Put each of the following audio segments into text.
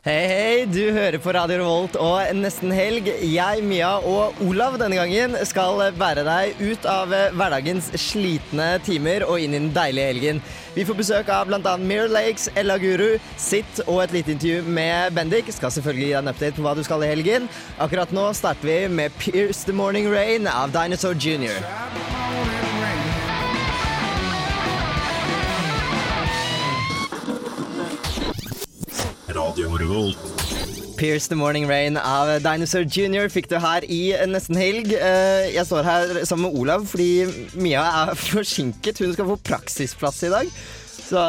Hei, hei, du hører på Radio Revolt og Nesten Helg. Jeg, Mia og Olav denne gangen skal bære deg ut av hverdagens slitne timer og inn i den deilige helgen. Vi får besøk av bl.a. Mirror Lakes, Ella Guru, Sitt og et lite intervju med Bendik. Skal selvfølgelig gi deg en update på hva du skal i helgen. Akkurat nå starter vi med Pierce the Morning Rain av Dinosaur Jr. Pierce the Morning Rain av Dinosaur Jr. fikk du her i Nesten Helg. Eh, Jeg står her sammen med Olav fordi Mia er forsinket. Hun skal få praksisplass i dag. Så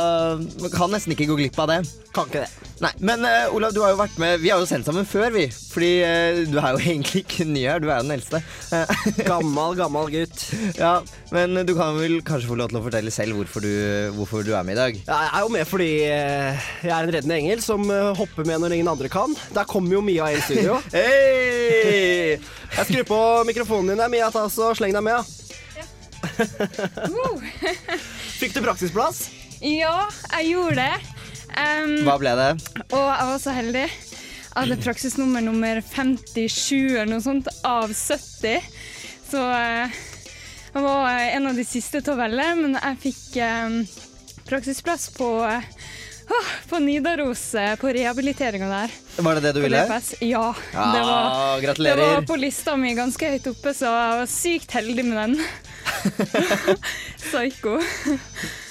man kan nesten ikke gå glipp av det. Kan ikke det. Nei, Men uh, Olav, du har jo vært med Vi har jo sendt sammen før, vi. Fordi uh, du er jo egentlig ikke ny her. Du er jo den eldste. gammel, Gammal, gammal gutt. ja, Men du kan vel kanskje få lov til å fortelle selv hvorfor du, hvorfor du er med i dag? Jeg er jo med fordi uh, jeg er en reddende engel som eh, hopper med når ingen andre kan. Der kommer jo Mia inn i studio. Hei! Jeg skrur på mikrofonen din der, Mia. Ta så Sleng deg med. Fikk du praksisplass? Ja, jeg gjorde det. Um, Hva ble det? og jeg var så heldig. Jeg hadde praksisnummer nummer 57 eller noe sånt av 70. Så uh, jeg var en av de siste til å velge, men jeg fikk um, praksisplass på, uh, på Nidaros, eh, på rehabiliteringa der. Var det det du ville? Ja. Ja, det, var, det gratulerer. var på lista mi ganske høyt oppe, så jeg var sykt heldig med den. Psycho.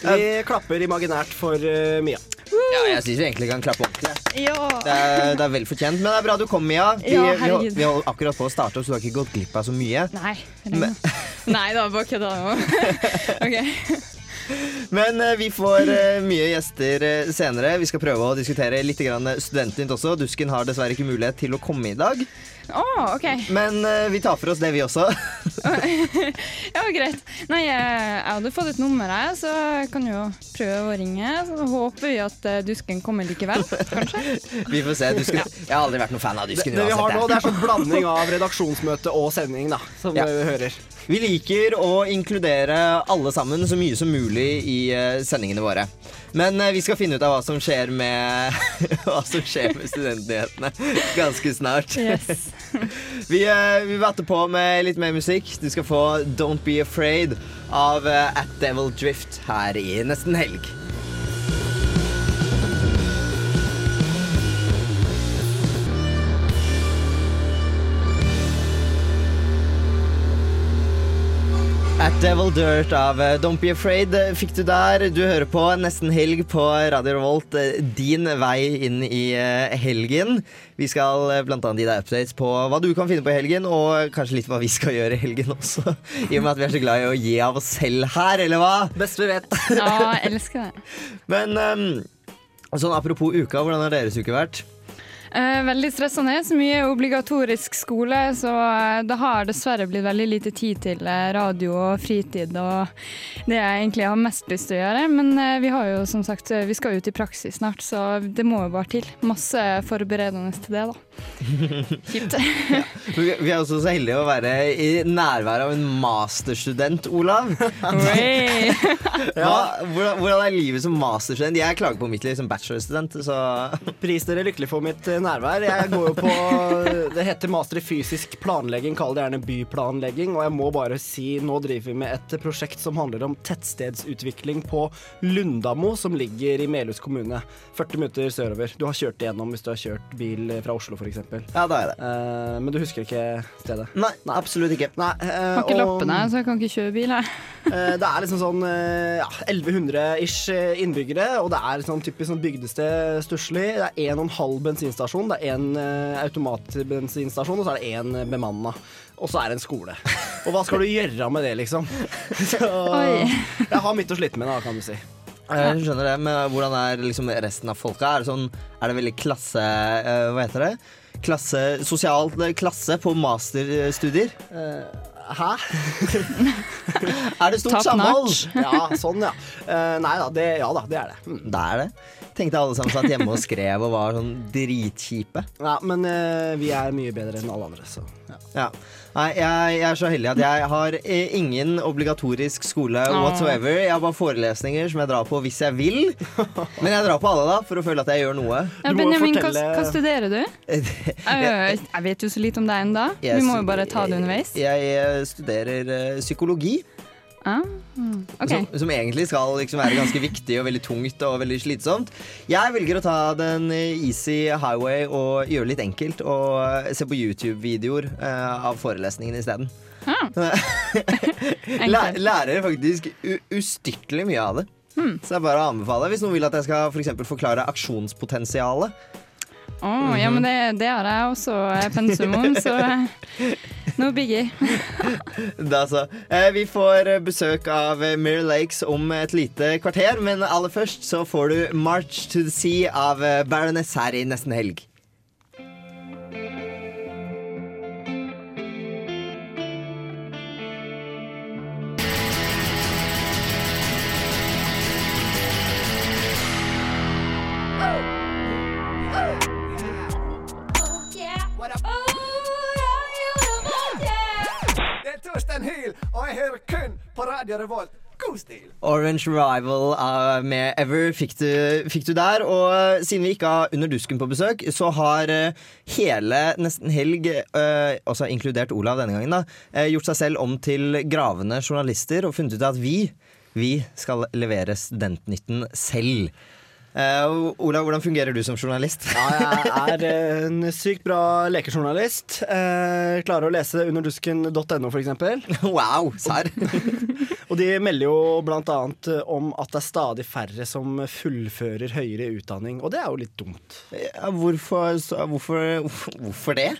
Vi klapper imaginært for uh, Mia. Ja, jeg syns vi egentlig kan klappe ordentlig. Ja. Det er, det er vel fortjent. Men det er bra du kom, Mia. Vi, Ja, vi, vi holdt akkurat på å starte, så du har ikke gått glipp av så mye. Nei. Men... Nei da, bare kødda nå. Men eh, vi får eh, mye gjester senere. Vi skal prøve å diskutere litt grann Studentnytt også. Dusken har dessverre ikke mulighet til å komme i dag. Å, OK. Men uh, vi tar for oss det, vi også. Ja, greit. Nei, jeg, jeg hadde fått et nummer, jeg, så jeg kan jo prøve å ringe. Så håper vi at eh, Dusken kommer likevel, kanskje. Vi får se. Dusken. Jeg har aldri vært noen fan av Dusken det vi har nå, det er sånn blanding av redaksjonsmøte og sending, da, som Ja. vi hører. Vi liker å inkludere alle sammen så mye som mulig i eh, sendingene våre. Men eh, vi skal finne ut av hva som skjer med Hva som skjer med studentnyhetene ganske snart. Yes. Vi, eh, vi vatter på med litt mer musikk. Du skal få Don't Be Afraid av At Devil Drift her i nesten helg. At Devil Dirt av eh, Don't Be Afraid eh, fikk du der. Du hører på Nesten Helg på Radio Revolt. eh, Din vei inn i helgen. Vi skal bl.a. gi deg updates på hva du kan finne på i helgen, og kanskje litt hva vi skal gjøre i helgen også. I og med at vi er så glad i å gi av oss selv her, eller hva? Best vi vet. Ja, jeg elsker det. Men um, sånn apropos uka, hvordan har deres uke vært? Eh, veldig stressende. Så mye obligatorisk skole, så eh, det har dessverre blitt veldig lite tid til eh, radio og fritid og det jeg egentlig har mest lyst til å gjøre. Men eh, vi har jo som sagt, vi skal ut i praksis snart, så det må jo bare til. Masse forberedende til det, da. Kjipt. Vi vi er også så heldige å være i nærvær av en masterstudent, Olav. ja, hvordan, hvordan er livet som masterstudent? Jeg klager på mitt liv som bachelorstudent, så Pris dere lykkelig for mitt nærvær. Jeg går jo på Det heter master i fysisk planlegging, kall det gjerne byplanlegging. Og jeg må bare si, nå driver vi med et prosjekt som handler om tettstedsutvikling på Lundamo, som ligger i Melhus kommune. 40 minutter sørover. Du har kjørt igjennom hvis du har kjørt bil fra Oslo, f.eks. ja, da er det. Eh, men du husker ikke stedet? Nei, absolutt ikke. Nei, eh, Har ikke og- lappene, så jeg kan ikke kjøre bil, jeg. Eh, Det er liksom sånn ja, 1100-ish innbyggere, og det er sånn typisk sånn bygdested stusslig. Det er en og en halv bensinstasjon bensinstasjon. Det er én automatbensinstasjon, og så er det én bemanna. Og så er det en skole. Og hva skal du gjøre med det, liksom? Så jeg har mitt å slite med, da, kan du si. Jeg skjønner det, men hvordan er liksom resten av folka? Er det, sånn, er det veldig klasse... eh, hva heter det? Klasse, sosial klasse på masterstudier? Hæ? Er det stort samhold? Ja, sånn, ja. Uh, nei da, det, ja da, det er det. Mm. Det er det. Tenkte alle sammen satt hjemme og skrev og var sånn dritkjipe. Ja, men uh, vi er mye bedre enn alle andre, så ja. Nei, jeg, jeg er så heldig at jeg har eh, ingen obligatorisk skole whatsoever. Jeg har bare forelesninger som jeg drar på hvis jeg vil. Men jeg drar på alle da, for å føle at jeg gjør noe. Ja, Benjamin, hva, fortelle- hva studerer du? Jeg, jeg vet jo så lite om deg ennå. Vi må jo bare ta det underveis. Jeg eh, studerer eh, psykologi. Ah, okay. Som, som egentlig skal liksom være ganske viktig og veldig tungt og veldig slitsomt. Jeg velger å ta den eh, easy highway og gjøre det litt enkelt og se på YouTube-videoer uh, av forelesningen isteden. Ah. Lærer faktisk ustyrtelig mye av det. Hmm. Så det er bare å anbefale. Hvis noen vil at jeg skal for forklare aksjonspotensialet. Å, ja, men det, det har jeg også eh, pensum om, så no biggie. Da så. Eh, vi får besøk av eh, Mirror Lakes om et lite kvarter, men aller først så får du March to the Sea av eh, Baroness her i nesten helg. Er Hyl, og jeg hører kun på Radio Revolt. Orange Rival uh, med Ever fikk du, fikk du der. Og eh, siden vi ikke har Under dusken på besøk, så har uh, hele Nesten Helg, uh, også inkludert Olav denne gangen, da, gjort seg selv om til gravende journalister og funnet ut at vi, vi skal levere Studentnytten selv. Eh, Olav, hvordan fungerer du som journalist? Ja, jeg er eh, en sykt bra lekejournalist. Uh, klarer å lese underdusken.no, f.eks. wow, serr! Og de melder jo eh, om at det er stadig færre som fullfører høyere utdanning, og det er jo litt dumt. Ja, hvorfor, så- hvorfor, hvorfor det?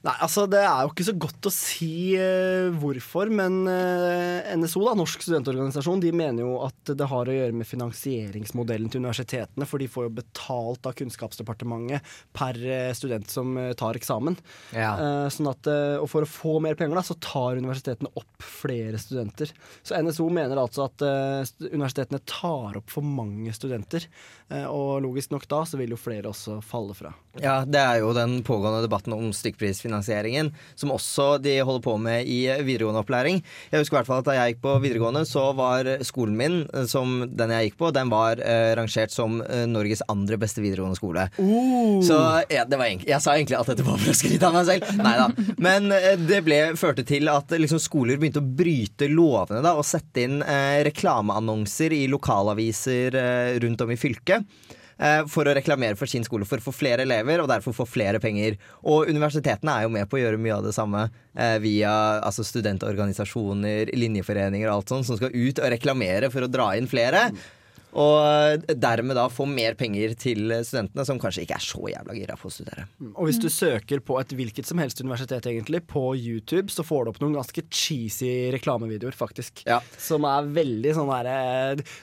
Nei, altså Det er jo ikke så godt å si uh, hvorfor, men uh, NSO, da, Norsk studentorganisasjon, de mener jo at det har å gjøre med finansieringsmodellen til universitetene, for de får jo betalt av Kunnskapsdepartementet per eh, student som eh, tar eksamen. Ja. Eh, sånn at, eh, og For å få mer penger da, så tar universitetene opp flere studenter. Så NSO mener altså at eh, universitetene tar opp for mange studenter. Eh, og logisk nok da så vil jo flere også falle fra. Ja, det er jo den pågående debatten om stykkprisfinansieringen, som også de holder på med i videregående opplæring. Jeg husker i hvert fall at Da jeg gikk på videregående, så var skolen min, eh, som den jeg gikk på, den var eh, rangert som eh, Norges andre beste videregående skole. Så ja, det var egentlig, Jeg sa egentlig at dette var for å skryte av meg selv. Nei da. Men det ble, førte til at liksom, skoler begynte å bryte lovene da, og sette inn eh, reklameannonser i lokalaviser eh, rundt om i fylket for å reklamere for sin skole, for å få flere elever og derfor få flere penger. Og universitetene er jo med på å gjøre mye av det samme eh, via altså studentorganisasjoner, linjeforeninger og alt sånt, som skal ut og reklamere for å dra inn flere. Og dermed da få mer penger til studentene, som kanskje ikke er så jævla gira på å studere. Og hvis du søker på et hvilket som helst universitet egentlig på YouTube, så får du opp noen ganske cheesy reklamevideoer, faktisk. Ja. Som er veldig sånn derre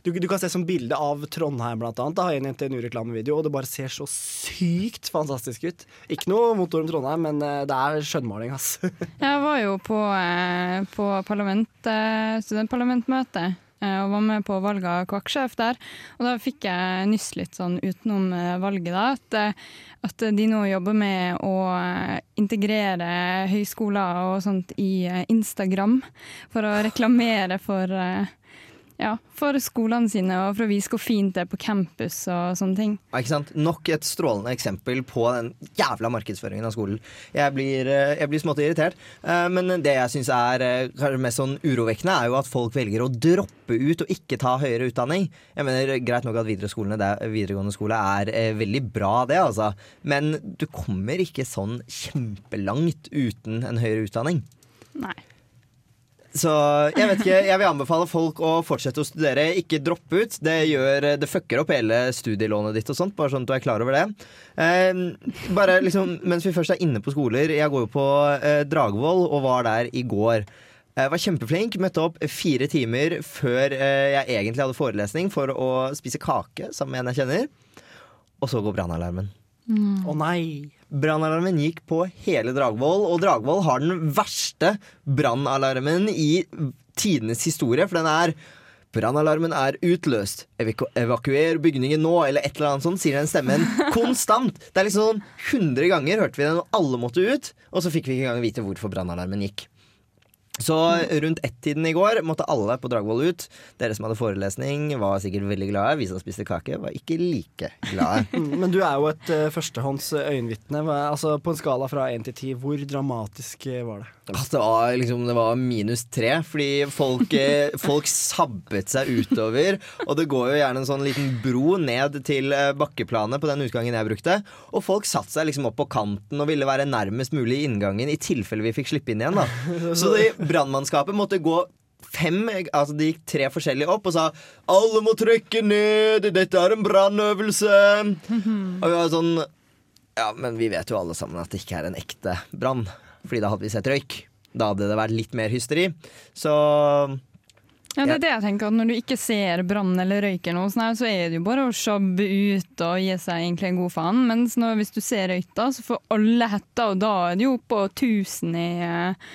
du, du kan se som bilde av Trondheim, blant annet. Da, en NTNU-reklamevideo, og det bare ser så sykt fantastisk ut. Ikke noe motor om Trondheim, men eh, det er skjønnmaling, ass. Jeg var jo på, eh, på parlament, eh, studentparlamentmøte eh, og var med på valget av kvakksjef der. Og da fikk jeg nyss litt sånn utenom eh, valget da, at, eh, at de nå jobber med å eh, integrere høyskoler og sånt i eh, Instagram for å reklamere for eh, ja, for skolene sine og for å vise hvor fint det er på campus og sånne ting. Ja, Ikke sant? Nok et strålende eksempel på den jævla markedsføringen av skolen. Jeg blir, eh, jeg blir smått irritert. Eh, Men det jeg syns er eh, kanskje mest sånn urovekkende, er jo at folk velger å droppe ut og ikke ta høyere utdanning. Jeg mener, Greit nok at videregående, skole er veldig bra, det, altså. Men du kommer ikke sånn kjempelangt uten en høyere utdanning. Nei. Så jeg vet ikke, jeg vil anbefale folk å fortsette å studere, ikke droppe ut. Det gjør, det fucker opp hele studielånet ditt og sånt, bare sånn at du er klar over det. Eh, bare liksom, Mens vi først er inne på skoler, jeg går jo på eh, Dragvoll og var der i går. Jeg var kjempeflink, møtte opp fire timer før eh, jeg egentlig hadde forelesning for å spise kake sammen med en jeg kjenner. Og så går brannalarmen. Å nei. Brannalarmen gikk på hele Dragvoll, og Dragvoll har den verste brannalarmen i tidenes historie, for den er Brannalarmen er utløst. Evaku evakuer bygningen nå, eller et eller annet sånt, sier den stemmen konstant. Det er liksom sånn 100 ganger hørte vi den, og alle måtte ut. Og så fikk vi ikke engang vite hvorfor brannalarmen gikk. Så rundt ett-tiden i går måtte alle på Dragvoll ut. Dere som hadde forelesning, var sikkert veldig glade. Vi som spiste kake, var ikke like glade. Mm, Men du er jo et uh, førstehånds øyenvitne. Altså, på en skala fra én til ti, hvor dramatisk eh, var det? Altså, det, var liksom, det var minus tre, fordi folk, eh, folk sabbet seg utover. Og det går jo gjerne en sånn liten bro ned til eh, bakkeplanet på den utgangen jeg brukte. Og folk satte seg liksom opp på kanten og ville være nærmest mulig i inngangen i tilfelle vi fikk slippe inn igjen. da Så brannmannskapet måtte gå fem, altså de gikk tre forskjellige opp og sa 'Alle må trekke ned, dette er en brannøvelse'. Og vi var sånn Ja, men vi vet jo alle sammen at det ikke er en ekte brann. Fordi da hadde vi sett røyk. Da hadde det vært litt mer hysteri. Så Ja, det er det jeg tenker, at Når du ikke ser brann eller røyk, noe så er det jo bare å sjabbe ut og gi seg egentlig en god faen. Mens når, hvis du ser røyta, så får alle hetta, og da er det jo på tusen i, eh,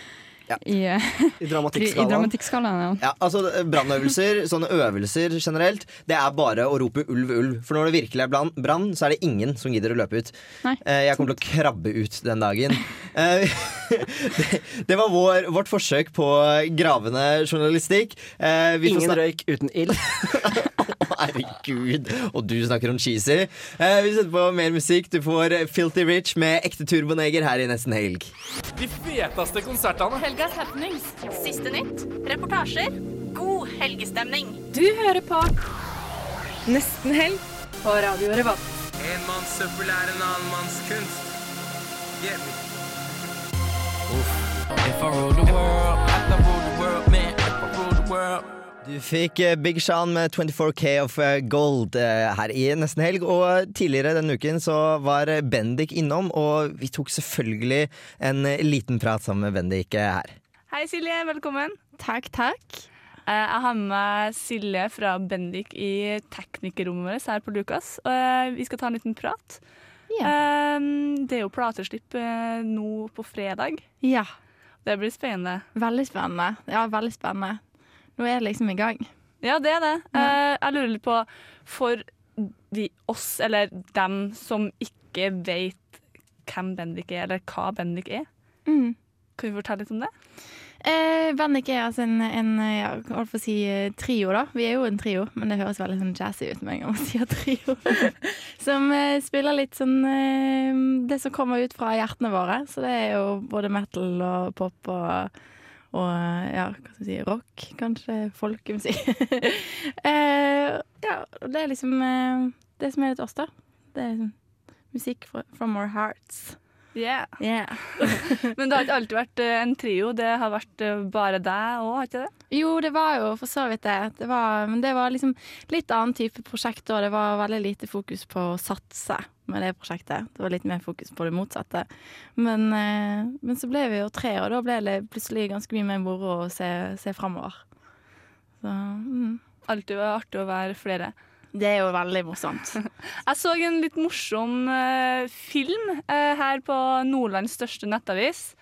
Ja. i, eh, I dramatikkskalaen. dramatikkskalaen. Ja. ja, altså brannøvelser, sånne øvelser generelt, det er bare å rope ulv, ulv. For når det virkelig er brann, så er det ingen som gidder å løpe ut. Nei. Eh, jeg kommer til å krabbe ut den dagen. Eh, det, det var vår, vårt forsøk på gravende journalistikk. Eh, vi Ingen røyk uten ild. Herregud. Og du snakker om cheesy. Eh, vi setter på mer musikk. Du får Filty Rich med ekte turboneger her i nesten helg. De feteste konsertene. Helgas happenings. Siste nytt. Reportasjer. God helgestemning. Du hører på Nesten helg på Radio Revolt. En manns søppel er en annen manns kunst. Yeah. me. If I rule the world, I rule the world, man. If I rule the world. Du fikk eh, Big Sean med 24K of eh, Gold eh, her i nesten helg. Og tidligere denne uken så var Bendik innom, og vi tok selvfølgelig en liten prat sammen med Bendik her. Hei Silje, velkommen. Takk, takk. Eh, Jeg har med meg Silje fra Bendik i teknikerrommet vårt her på Lukas. Og vi skal ta en liten prat. Ja. Det er jo plateslipp nå på fredag. Ja, Det blir spennende. veldig spennende. Ja, veldig spennende. Nå er det liksom i gang. Ja, det er det. Eh, Jeg lurer litt på, for de, oss, eller dem som ikke vet hvem Bendik er, eller hva Bendik er, Mm. kan vi fortelle litt om det? Eh, Bendik er altså en, en ja, holdt på å si, eh, trio, da. Vi er jo en trio, men det høres veldig sånn jazzy ut med en gang man sier trio. som eh, spiller litt sånn eh, det som kommer ut fra hjertene våre. Så det er jo både metal og pop og, og ja, hva skal vi si, rock, kanskje folkemusikk. eh, ja, det er liksom eh, det som er litt oss, da. Det er liksom musikk fra- from our hearts. Yeah. Yeah. Men det har ikke alltid vært eh, en trio, det har vært eh, bare deg òg, har ikke det? Jo, det var jo for så vidt det. det var, men det var liksom litt annen type prosjekt, og det var veldig lite fokus på å satse med det prosjektet. Det var litt mer fokus på det motsatte. Men, eh, men så ble vi jo tre, og da ble det plutselig ganske mye mer moro å se, se framover. Så mm. Alltid artig å være flere. Det er jo veldig morsomt. Jeg så en litt morsom eh, film eh, her på Nordlands største nettavis.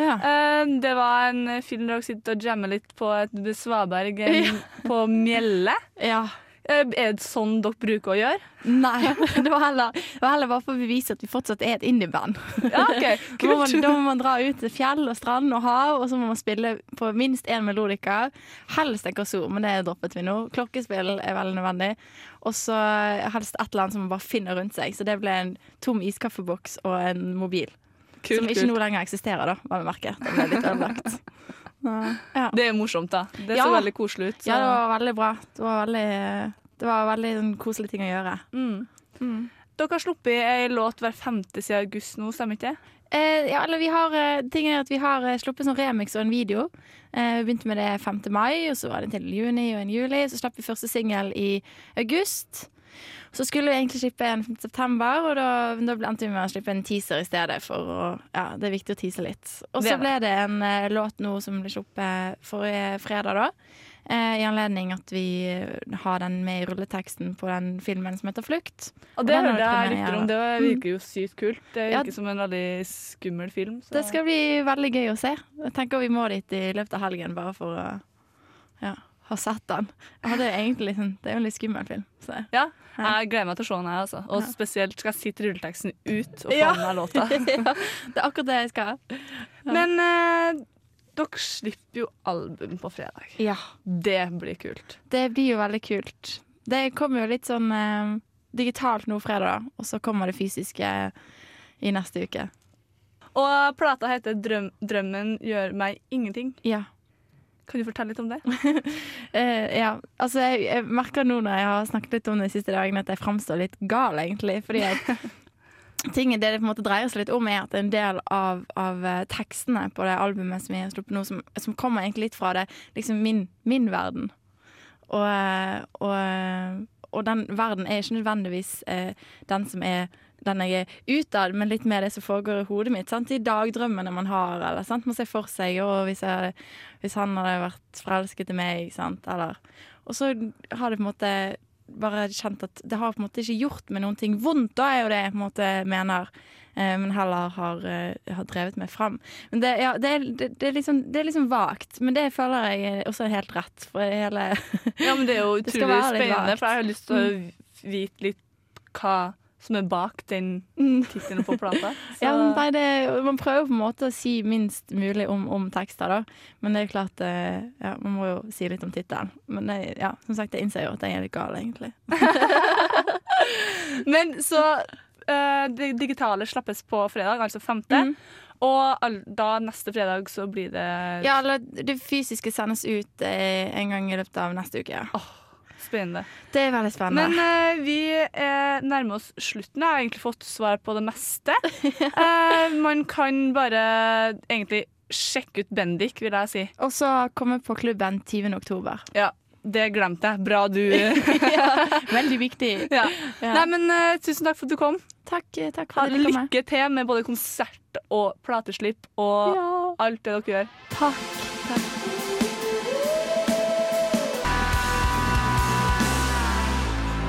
Ja. Eh, det var en film der dere sitter og jammer litt på et svaberg ja. på Mjelle. Ja. Eh, er det sånn dere bruker å gjøre? Nei, det var, heller, det var heller bare for å bevise at vi fortsatt er et indieband. Ja, okay. Man, da må man dra ut til fjell og strand og hav, og så må man spille på minst én melodika. Helst en korsor, men det droppet vi nå. Klokkespill er veldig nødvendig. Og så helst et eller annet som man bare finner rundt seg. Så det ble en tom iskaffeboks og en mobil. Kult, som ikke kult. nå lenger eksisterer, da, var vi merket. Den ble litt ødelagt. Ja. Det er morsomt, da. Det Ja. så veldig koselig ut. Så. ja, det var veldig bra. Det var veldig, det var veldig en koselig ting å gjøre. mm. Mm. Dere har sluppet ei låt hver femte siden august nå, stemmer ikke det? Eh, ja, eller vi har ting Tingen er at vi har eh, sluppet sånn remix og en video. Eh, vi begynte med det 5. mai, og så var det en til juni og en juli. Så slapp vi første singel i august. Så skulle vi egentlig slippe en 5. september, og da, da endte vi med å slippe en teaser i stedet. For å, ja, det er viktig å tease litt. Og så ble det en uh, låt nå som ble sluppet forrige fredag, da. Uh, I anledning at vi eh, har den med i rulleteksten på den filmen som heter 'Flukt'. Og det hørte jeg rykter om. Det virker jo sykt kult. Det Ja. virker som en veldig skummel film. Så. Det skal bli veldig gøy å se. Jeg tenker vi må dit i løpet av helgen bare for å ja, ha sett den. Ja, det, er egentlig liksom, det er jo en litt skummel film. Så. Ja, jeg gleder meg til å se den her, altså. Og spesielt skal jeg sitte rulleteksten ut og få Ja. meg låta. ja, det er akkurat det jeg skal. Men eh, dere slipper jo album på fredag. Ja. Det blir kult. Det blir jo veldig kult. Det kommer jo litt sånn eh, digitalt nå fredag, og så kommer det fysiske i neste uke. Og plata heter Drøm 'Drømmen gjør meg ingenting'. Ja. Kan du fortelle litt om det? uh, ja, altså jeg, jeg merker nå når jeg har snakket litt om det de siste dagene, at jeg framstår litt gal, egentlig. Fordi at ting, det det på en måte dreier seg litt om, er at en del av, av eh, tekstene på det albumet som vi har sluppet nå, som, som kommer egentlig litt fra det, liksom min, min verden. Og, eh, og, og den verden er ikke nødvendigvis eh, den som er den jeg er utad, men litt mer det som foregår i hodet mitt. Sant? De dagdrømmene man har, eller sant? man ser for seg og hvis, jeg, hvis han hadde vært forelsket i meg, sant? eller Og så har det på en måte bare kjent at det har på en måte ikke gjort meg noen ting vondt, da er jo det jeg på en måte mener. Eh, men heller har, eh, har drevet meg fram. Men det, ja, det, er, det, er liksom, det er liksom vagt, men det føler jeg også er helt rett. For hele Ja, men det er jo utrolig spennende, for jeg har lyst til å vite litt hva som er bak den tittelen på plata. Ja, nei, det, man prøver på en måte å si minst mulig om, om tekster, da. Men det er klart eh, ja, Man må jo si litt om tittelen. Men det, ja, som sagt, jeg innser jo at jeg er litt gal, egentlig. Men så eh, Det digitale slappes på fredag, altså 5. Og all, da neste fredag så blir det Ja, eller det fysiske sendes ut eh, en gang i løpet av neste uke. Spennende. Det er veldig spennende. Men uh, vi eh, nærmer oss slutten. Jeg har egentlig fått svar på det meste. Uh, man kan bare egentlig sjekke ut Bendik, vil jeg si. Og så komme på klubben 20. oktober. Ja, det glemte jeg. Bra du ja, veldig viktig. Ja. Ja. Nei, men tusen takk for at du kom. Takk, takk for at du kom. lykke til med både konsert og plateslipp og alt det dere gjør. Takk.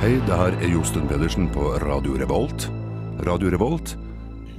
Hei, det her er Josten Pedersen på Radio Revolt. Radio Revolt,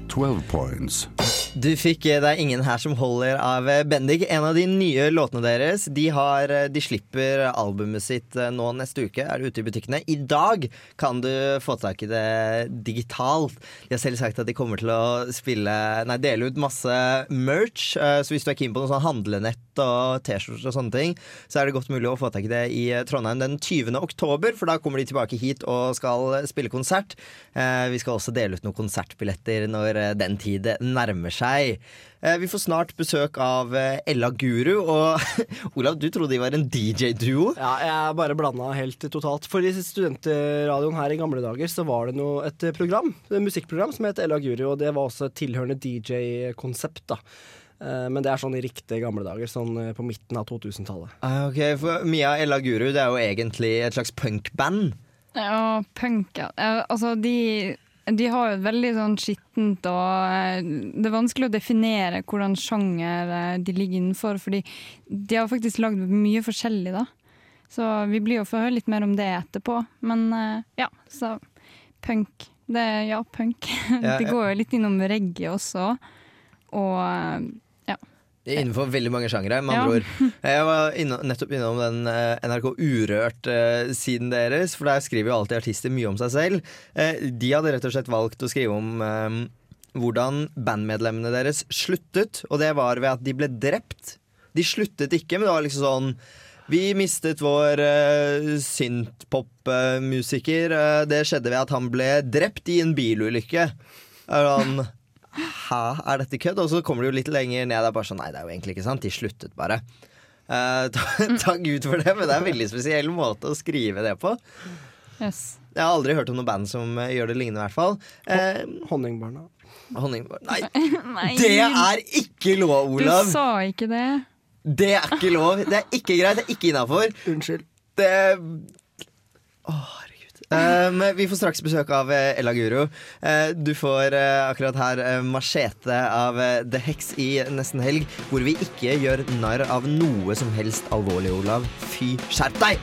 12 points. Du fikk eh, Det er ingen her som holder av eh, Bendik. En av de nye låtene deres De, har, eh, de slipper albumet sitt nå neste uke. Er det ute i butikkene? I dag kan du få tak i det digitalt. De har selv sagt at de kommer til å spille Nei, dele ut masse merch. Så hvis du er keen på noe sånn handlenett og T-skjorter og sånne ting, så er det godt mulig å få tak i det i Trondheim den 20. oktober, for da kommer de tilbake hit og skal spille konsert. Vi skal også dele ut noen konsertbilletter når den tid nærmer seg. Eh, Vi får snart besøk av eh, Ella Guru, og Olav, du trodde de var en DJ-duo? Ja, jeg bare blanda helt totalt. For i studentradioen her i gamle dager så var det noe, et program, et musikkprogram som het Ella Guru, og det var også et tilhørende DJ-konsept. da. Eh, Men det er sånn i riktige gamle dager, sånn på midten av 2000-tallet. Ah, Ok, for Mia Ella Guru det er jo egentlig et slags punkband. Ja, punk, ja. Altså, de, de har jo et veldig sånn skittent og eh, Det er vanskelig å definere hvordan sjanger eh, de ligger innenfor, fordi de har faktisk lagd mye forskjellig, da. Så vi blir jo få høre litt mer om det etterpå. Men eh, ja, så punk. Det ja, punk. Ja, ja. Det går jo litt innom reggae også. Og eh, er Innenfor veldig mange sjangere, med Ja. ord. Jeg var inno, nettopp innom den uh, NRK Urørt-siden deres, for der skriver jo alltid artister mye om seg selv. Uh, de hadde rett og slett valgt å skrive om eh, hvordan bandmedlemmene deres sluttet, og det var ved at de ble drept. De sluttet ikke, men det var liksom sånn vi mistet vår uh, synthpop-musiker. Eh, det skjedde ved at han ble drept i en bilulykke. Han Hæ, er dette kødd? Og så kommer det jo litt lenger ned. Det er bare sånn, nei, det er jo egentlig ikke sant. De sluttet bare. Eh, ta- Takk Gud for det, men det er en veldig spesiell måte å skrive det på. Yes. Jeg har aldri hørt om noe band som uh, gjør det lignende, i hvert fall. Uh, Honningbarna. Honningbarna Nei, Nei. det er ikke lov, Olav! Du sa ikke det. Det er ikke lov. Det er ikke greit. Det er ikke innafor. Unnskyld. Det Å, herregud. Um, vi får straks besøk av eh, Ella Guro. Uh, du får uh, akkurat her uh, machete av The Hex i Nesten Helg, hvor vi ikke gjør narr av noe som helst alvorlig, Olav. Fy, skjerp deg!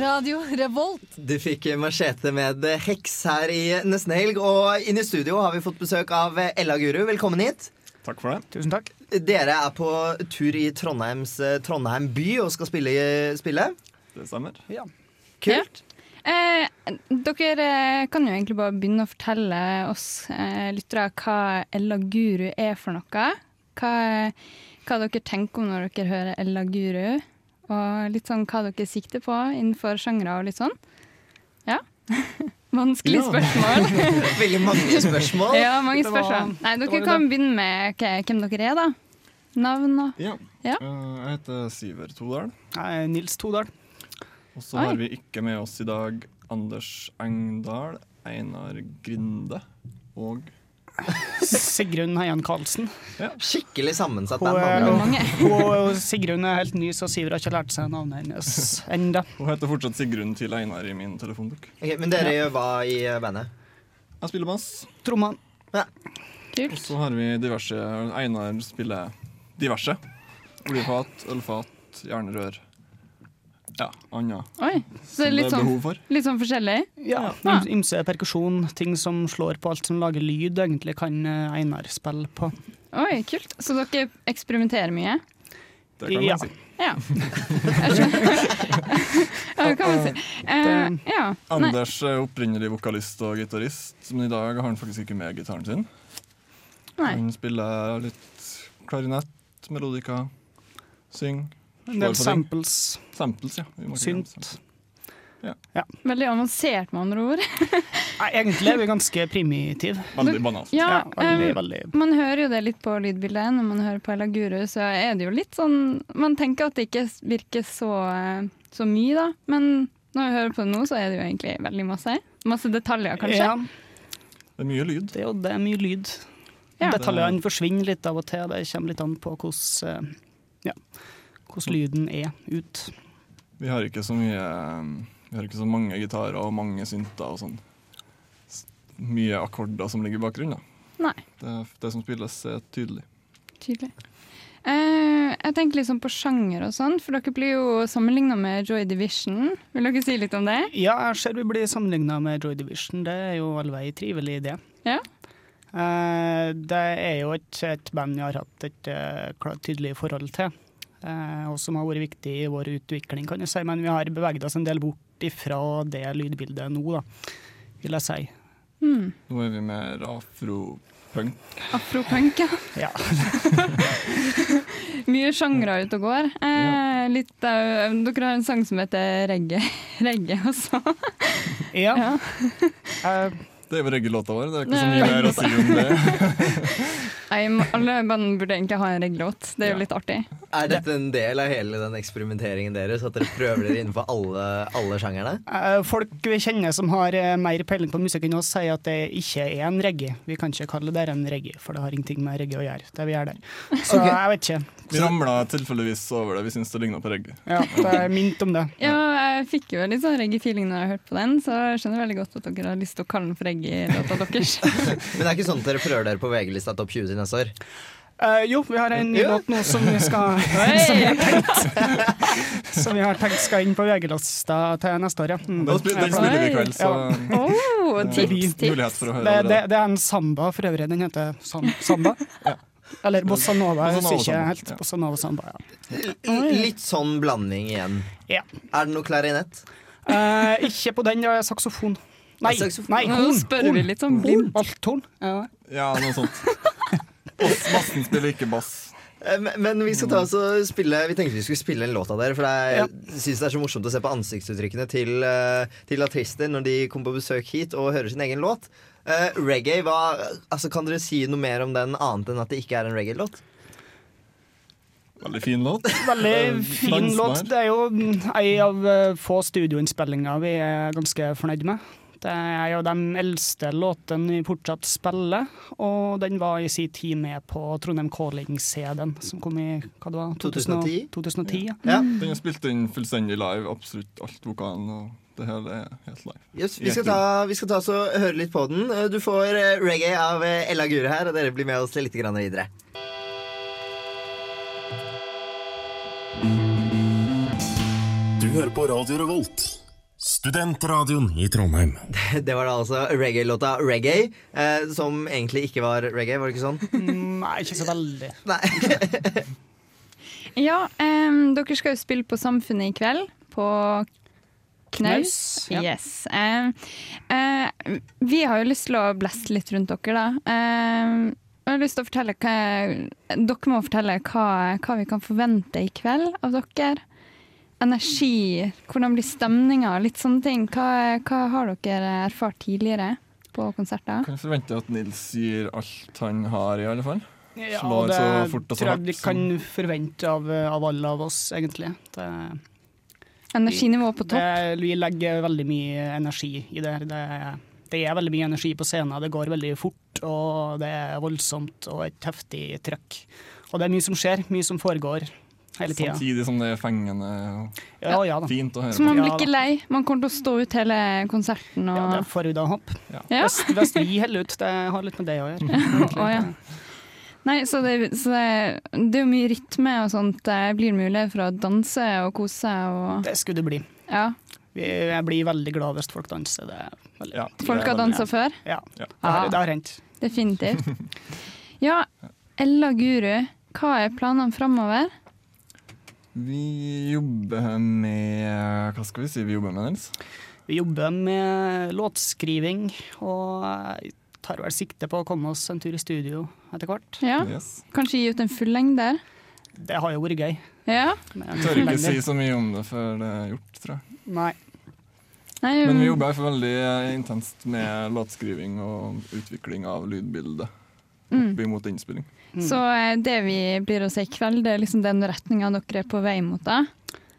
Radio Revolt. Du fikk machete med The Hex her i Nesten Helg, og inn i studio har vi fått besøk av Ella Guru. Velkommen hit. Takk for det. Tusen takk. Dere er på tur i Trondheims eh, Trondheim by og skal spille. spille. Det stemmer. Ja. Kult. Eh, dere eh, kan jo egentlig bare begynne å fortelle oss eh, lyttere hva Ella Guru er for noe. Hva, hva dere tenker om når dere hører Ella Guru. Og litt sånn hva dere sikter på innenfor sjangre og litt sånn. Ja. Vanskelig spørsmål. Veldig mange spørsmål. ja, mange spørsmål. Nei, dere kan begynne med hvem dere er, da. Navn og Ja. Ja. Eh, Jeg heter Siver Todal. Jeg er Nils Todal. Og så har vi ikke med oss i dag Anders Engdahl, Einar Grinde og Sigrun Heian Karlsen. Skikkelig sammensatt Hun, Sigrun er helt ny, så Sivert har ikke lært seg navnet hennes ennå. Hun heter fortsatt Sigrun til Einar i min telefonbok. Okay, men dere Ja. hva i eh, bandet? Jeg spiller bass. Tromma. Og så har vi diverse Einar spiller diverse. Oljefat, ølfat, jernrør. Ja, andre Oi, så det Som er litt sånn, litt sånn forskjellig? Ja, ja. Ymse perkusjon, ting som slår på alt som lager lyd, egentlig kan eh, Einar spille på. Oi, kult. Så dere eksperimenterer mye? Det kan man Ja. si. Ja. Ja, kan man si. Uh, ja. Anders er opprinnelig vokalist og gitarist, men i dag har han faktisk ikke med gitaren sin. Nei. Han spiller litt klarinett, melodika, syng. En del samples. Samples, ja. Synt. Ja. Veldig avansert, med andre ord. Nei, egentlig er vi ganske primitive. Veldig banalt. Ja, veldig, um, veldig. Man hører jo det litt på lydbildet når man hører på Ella Guru, så er det jo litt sånn Man tenker at det ikke virker så, eh, så mye, da. Men når vi hører på det nå, så er det jo egentlig veldig masse. Masse detaljer, kanskje. Ja, Det er mye lyd. det er jo det er mye lyd. Ja. Detaljene forsvinner litt av og til. Det kommer litt an på hvordan, eh, ja, hvordan lyden er ut. Vi har ikke så mye Vi har ikke så mange gitarer og mange synter og sånn. Mye akkorder som ligger i bakgrunnen. da. Nei. Det, det som spilles, er tydelig. Tydelig. Eh, jeg tenker liksom på sjanger og sånn, for dere blir jo sammenligna med Joy Division. Vil dere si litt om det? Ja, jeg ser vi blir sammenligna med Joy Division. Det er jo allvei trivelig, det. Ja. Eh, det er jo et, et band jeg har hatt et uh, klart tydelig forhold til, og som har vært viktig i vår utvikling, kan jeg si. Men vi har beveget oss en del bort ifra det lydbildet nå, da, vil jeg si. Mm. Nå er vi mer afropunk. Afropunk, ja. Ja. Mye sjangre ute og går. Eh, litt, uh, dere har en sang som heter reggae, reggae også. Ja. Det er jo reggae-låta vår. Det er ikke så mye mer å si om det. Nei, alle band burde egentlig ha en reggae-låt. Det er jo litt artig. Er dette en del av hele den eksperimenteringen deres? At dere prøver dere innenfor alle, alle sjangerne? Eh, Folk vi kjenner som har eh, mer peiling på musikk enn oss, sier at det ikke er en reggae. Vi kan ikke kalle det en reggae, for det har ingenting med reggae å gjøre. Det vi gjør der. Så okay. jeg vet ikke. Vi ramla tilfeldigvis over det. Vi syns det ligna på reggae. Ja, det er mint om det. Ja, jeg fikk jo litt sånn reggae-feeling når jeg hørte på den, så jeg skjønner veldig godt at dere har lyst til å kalle den for reggae-låta deres. Men det er ikke sånn at dere prøver dere på VG-lista topp 20 til neste år? Uh, jo, vi har en ny Ja. låt nå som vi skal som vi har tenkt Som vi har tenkt skal inn på VG-lista til neste år, ja. Mm. Den den spiller vi i kveld, så Oh, det tips, tips. mulighet for å høre Det, det, det er en samba for øvrig. Den heter sam, Samba. Eller Bossa Nova. Jeg Bossa Nova husker ikke Samba, helt. Bossa Nova Samba, ja. Litt sånn blanding igjen. Ja. Er det noe klarinett? Uh, ikke på den, det er saksofon. Nei, Saksofon. nei Nå spør horn. vi litt sånn blindt. Althorn. Ja. Ja, noe sånt. Bass, massen spiller ikke bass. Eh, Men, men vi skal ta oss og spille Vi tenkte vi skulle spille en låt av dere. For jeg ja. jeg synes det er så morsomt å se på ansiktsuttrykkene til, eh, til artister når de kommer på besøk hit og hører sin egen låt. Uh, reggae, hva, altså Kan dere si noe mer om den annet enn at det ikke er en reggae-låt? Veldig fin låt. Veldig fin låt. Det er jo ei av få studioinnspillinger vi er ganske fornøyd med. Det er jo den eldste låten vi fortsatt spiller, og den var i sin tid med på Trondheim Calling-CD-en, som kom i hva det var, 2010? 2010 ja. Den er spilt inn fullstendig live, absolutt alt vokalen. og det hele er helt live. Yes, vi, skal ta, vi skal ta oss og høre litt på den. Du får eh, reggae av eh, Ella Gure her, og dere blir med oss litt videre. Du hører på Radio Revolt, studentradioen i Trondheim. Det var da altså reggae-låta 'Reggae', eh, som egentlig ikke var reggae, var det ikke sånn? Mm, Nei, ikke så veldig. Ja, em, dere skal jo spille på Samfunnet i kveld. På Knaus. Ja. Yes. Eh, vi har jo lyst til å blæste litt rundt dere, da. Jeg har lyst til å fortelle hva, Dere må fortelle hva, hva vi kan forvente i kveld av dere. Energi, hvordan blir stemninga, litt sånne ting. Hva, hva har dere erfart tidligere på konserter? Kan forvente at Nils gir alt han har, i alle fall. Ja, Slår det så fort og så tror jeg vi kan forvente av, av alle av oss, egentlig. Det, Energinivå på topp. Det, vi legger veldig mye energi i det. her. Det, det er veldig mye energi på scenen. Det går veldig fort, og det er voldsomt og et heftig trøkk. Og det er mye som skjer, mye som foregår hele tida. Samtidig som det er fengende og Ja, ja da. fint å høre Så man blir ikke lei. Man kommer til å stå ut hele konserten. Og... Ja, det får vi da håpe. Ja. Hvis, hvis vi holder ut. Det har litt med det å gjøre. Å, ja. Nei, så, det, så det, det er jo mye rytme og sånt. Det blir mulighet for å danse og kose seg. Og... Det skulle det bli. Ja. Jeg blir veldig glad hvis folk danser. Det er veldig, Folk har dansa før? Ja, det Ah. har, det har hendt. Definitivt. Ja, Ella Guru, hva er planene framover? Vi jobber med Hva skal vi si vi jobber med, Nils? Vi jobber med låtskriving og tar vel sikte på å komme oss en tur i studio etter hvert. Ja. Kanskje gi ut en fullengder? Det har jo vært gøy. Ja. Jeg tør ikke si så mye om det før det er gjort, tror jeg. Nei. Nei, Men vi um, jobber veldig intenst med låtskriving og utvikling av lydbildet. Opp imot innspilling. Så eh, det vi blir å se i kveld, det er liksom den retninga dere er på vei mot? da?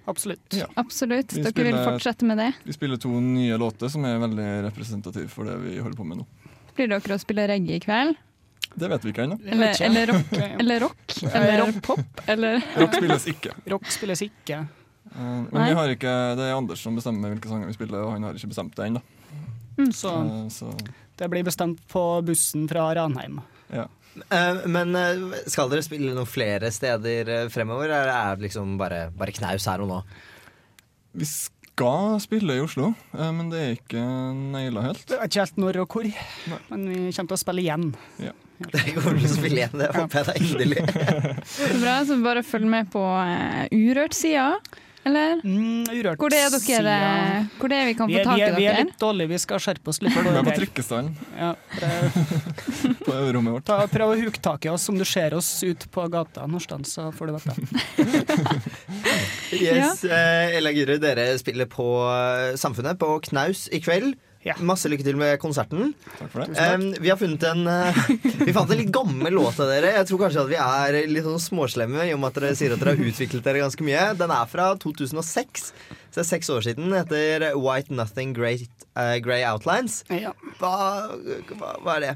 Absolutt. Absolutt. Vi Dere vil fortsette med det? Vi spiller to nye låter som er veldig representative for det vi holder på med nå. Blir dere å spille reggae i kveld? Det vet vi ikke ennå. Eller, eller rock? Eller rock? Eller pop? Eller Rock spilles ikke. Rock spilles ikke. Eh, Men vi har ikke, det er Anders som bestemmer hvilke sanger vi spiller, og han har ikke bestemt det ennå. Så Eh, Så det blir bestemt på bussen fra Ranheim. Ja. Eh, Men eh, skal dere spille noen flere steder eh, fremover, eller er det liksom bare, bare knaus her og nå? Vi skal spille i Oslo, eh, men det er ikke naila helt. Det er ikke helt når og hvor, men vi kommer til å spille igjen. Ja. Det kommer til å spille igjen, det håper jeg da inderlig. Så bra, så bare følg med på Urørt-sida. Eller? Hvor det er dere eh, Hvor det er vi kan Vi få er, tak i dere? vi er litt dårlige, vi skal skjerpe oss litt. Vi er på trykkestallen Ja, på øverrommet vårt. ta, prøv å huke tak i oss om du ser oss ut på gata noe så får du vite det. Yes, eh, Ella Guru, dere spiller på eh, Samfunnet på Knaus i kveld. Masse lykke til med konserten. Takk for det. Um, vi har funnet en uh, Vi fant en litt gammel låt av dere. Jeg tror kanskje at vi er litt sånn småslemme i og med at dere sier at dere har utviklet dere ganske mye. Den er fra 2006, så det er seks år siden. Den heter White Nothing Great, uh, Grey Outlines. Hva, hva, hva er det?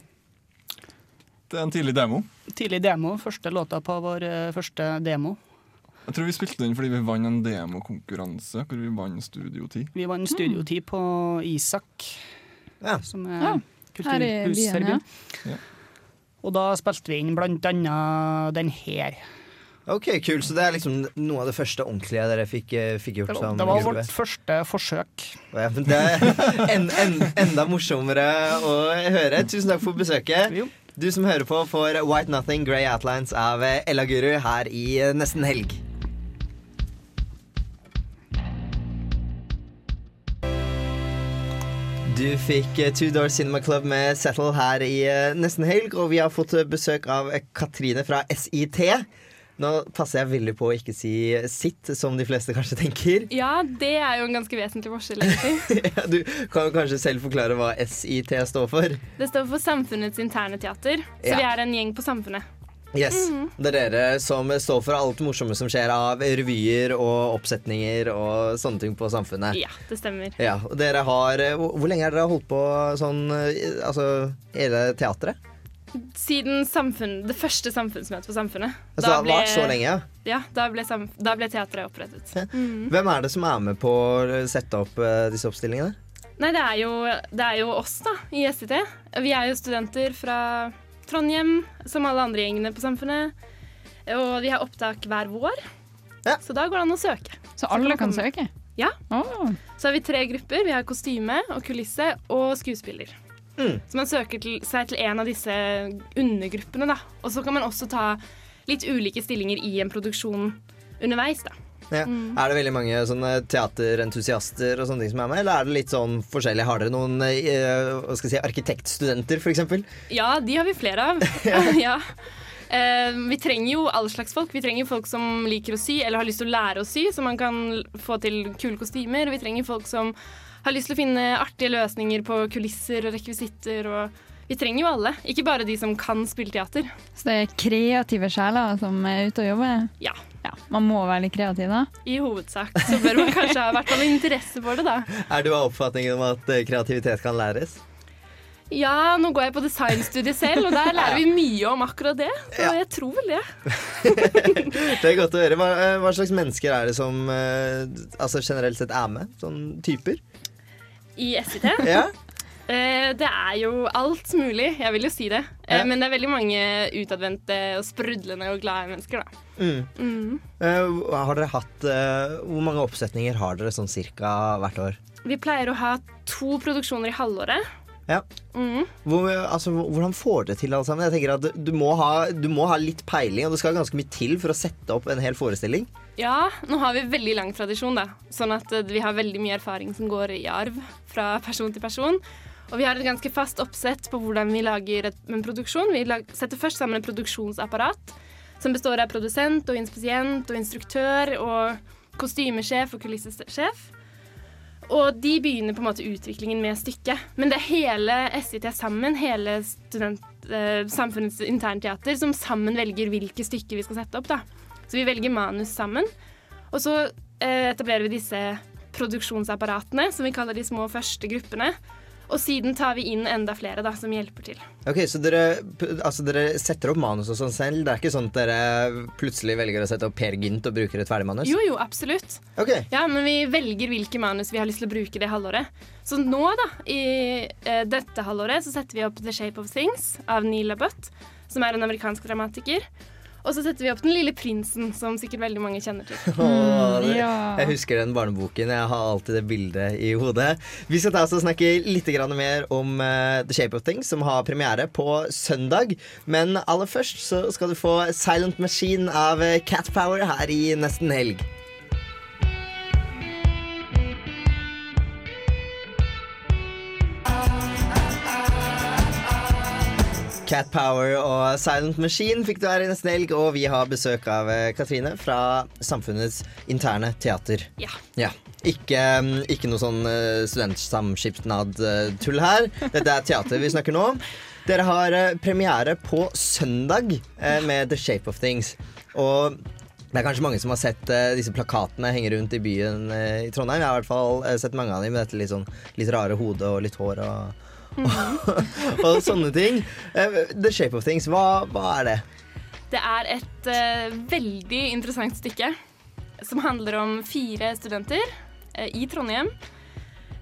Det er en tidlig demo. Tidlig demo, første låta på vår uh, første demo. Jeg tror vi spilte den fordi vi vant en demokonkurranse hvor vi vant Studio 10. Vi vant Studio10 på Isak, som er Ja, kulturhus her i byen. ja. Og da spilte vi inn blant annet den her. Ok, kul, Så det er liksom noe av det første ordentlige dere fikk, eh, fikk gjort Det var, det var vårt første forsøk. Ja, men det er en, en, enda morsommere å høre. Tusen takk for besøket. Du som hører på, får White Nothing Grey Outlines av Ella Guru her i eh, Nesten Helg. Du fikk eh, Two Door Cinema Club med Settle her i eh, Nesten Helg, og vi har fått eh, besøk av Katrine fra SIT. Nå passer jeg veldig på å ikke si sitt, som de fleste kanskje tenker. Ja, det er jo en ganske vesentlig forskjell, egentlig. Ja, du kan jo kanskje selv forklare hva SIT står for? Det står for Samfunnets interne teater, så Ja. vi er en gjeng på Samfunnet. Yes. Mhm. Det er dere som står for alt det morsomme som skjer av revyer og oppsetninger og sånne ting på Samfunnet. Ja, det stemmer. Ja, og dere har Hvor lenge har dere holdt på sånn Altså hele teatret? Siden samfunn, det første samfunnsmøtet på Samfunnet. Altså, det har så lenge, ja. Ja, da ble, da ble teatret opprettet. Mhm. Hvem er det som er med på å sette opp uh, disse oppstillingene? Nei, det er, jo, det er jo oss, da, i SIT. Vi er jo studenter fra Trondheim, som alle andre gjengene på Samfunnet. Og vi har opptak hver vår, så da går det an å søke. Så alle kan kan søke? Ja. Så har vi tre grupper. Vi har kostyme og kulisse og skuespiller. Mm. Så man søker til, seg til en av disse undergruppene, da. Og så kan man også ta litt ulike stillinger i en produksjon underveis, da. Ja. Mm. Er det veldig mange sånne teaterentusiaster og sånne ting som er med, eller er det litt sånn forskjellig? Har dere noen hva skal jeg si, arkitektstudenter, f.eks.? Ja, de har vi flere av. ja. uh, vi trenger jo all slags folk. Vi trenger folk som liker å sy eller har lyst til å lære å sy, så man kan få til kule kostymer. Vi trenger folk som har lyst til å finne artige løsninger på kulisser og rekvisitter. Og vi trenger jo alle, ikke bare de som kan spille teater. Så det er kreative sjeler som er ute og jobber? Ja. Man må være litt kreativ, da? I hovedsak så bør man kanskje ha hvert fall interesse for det, da. Er du av oppfatningen om at eh, kreativitet kan læres? Ja, nå går jeg på designstudiet selv, og der lærer vi mye om akkurat det. Så jeg tror vel det. Det er godt å høre. Hva, eh, hva slags mennesker er det som eh, altså generelt sett er med? Sånne typer? I SIT. Ja. Eh, det er jo alt mulig, jeg vil jo si det. Ja. Men det er veldig mange utadvendte og sprudlende og glade mennesker, da. Mm. Mm. Uh, har dere hatt uh, Hvor mange oppsetninger har dere sånn cirka hvert år? Vi pleier å ha to produksjoner i halvåret. Ja. Mm. Hvor, altså, hvordan får dere til alle sammen? Jeg tenker at du må, ha, du må ha litt peiling, og det skal ganske mye til for å sette opp en hel forestilling. Ja, nå har vi veldig lang tradisjon, da. Sånn at eh, vi har veldig mye erfaring som går i arv fra person til person. Og vi har et ganske fast oppsett på hvordan vi lager en produksjon. Vi setter først sammen et produksjonsapparat som består av produsent og inspisient og instruktør og kostymesjef og kulissesjef. Og de begynner på en måte utviklingen med stykket. Men det er hele SIT sammen, hele student, eh, Samfunnets internteater, som sammen velger hvilke stykker vi skal sette opp. da. Så vi velger manus sammen. Og så eh, etablerer vi disse produksjonsapparatene, som vi kaller de små første gruppene. Og siden tar vi inn enda flere da, som hjelper til. Ok, Så dere, altså, dere setter opp manus og sånn selv? Det er ikke sånn at dere plutselig velger å sette opp Per Gynt og bruker et ferdig manus? Jo, jo, absolutt. Ok. Ja, Men vi velger hvilke manus vi har lyst til å bruke det halvåret. Så nå, da, i eh, dette halvåret, så setter vi opp The Shape of Things av Neil Abbott, som er en amerikansk dramatiker. Og så setter vi opp Den lille prinsen, som sikkert veldig mange kjenner til. Åh, det, ja. Jeg husker den barneboken. Jeg har alltid det bildet i hodet. Vi skal ta oss og snakke litt mer om eh, The Shape of Things, som har premiere på søndag. Men aller først så skal du få Silent Machine av eh, Cat Power her i nesten helg. Cat Power og Silent Machine fikk du her i nesten helg, og vi har besøk av eh, Katrine fra Samfunnets interne teater. Ja. Ja. Ikke, mm, ikke noe sånn uh, studentsamskipnad-tull her. Dette er teater vi snakker nå om. Dere har eh, premiere på søndag eh, med The Shape of Things. Og det er kanskje mange som har sett eh, disse plakatene henge rundt i byen eh, i Trondheim. Jeg har i hvert fall eh, sett mange av dem med dette litt, sånn, litt rare hodet og litt hår og, og sånne ting. Eh, The Shape of Things, hva, hva er det? Det er et uh, veldig interessant stykke som handler om fire studenter uh, i Trondheim.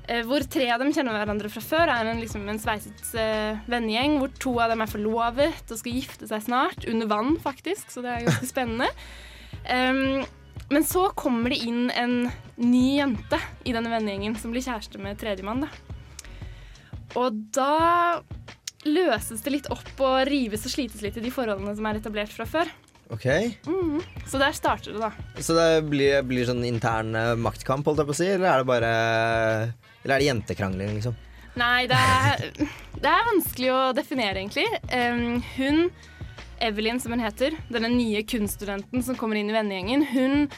Uh, hvor tre av dem kjenner hverandre fra før, er en, liksom, en sveiset vennegjeng. Hvor to av dem er forlovet og skal gifte seg snart. Under vann, faktisk, så det er ganske spennende. Um, men så kommer det inn en ny jente i denne vennegjengen som blir kjæreste med tredjemann. da. Og da løses det litt opp og rives og slites litt i de forholdene som er etablert fra før. Ok, Mhm. Så der starter det, da. Så det blir, blir sånn intern eh, maktkamp, holdt jeg på å si, eller er det bare Eller er det jentekrangling, liksom? Nei, det er, det er vanskelig å definere, egentlig. Um, hun, Evelyn som hun heter, denne nye kunststudenten som kommer inn i vennegjengen, hun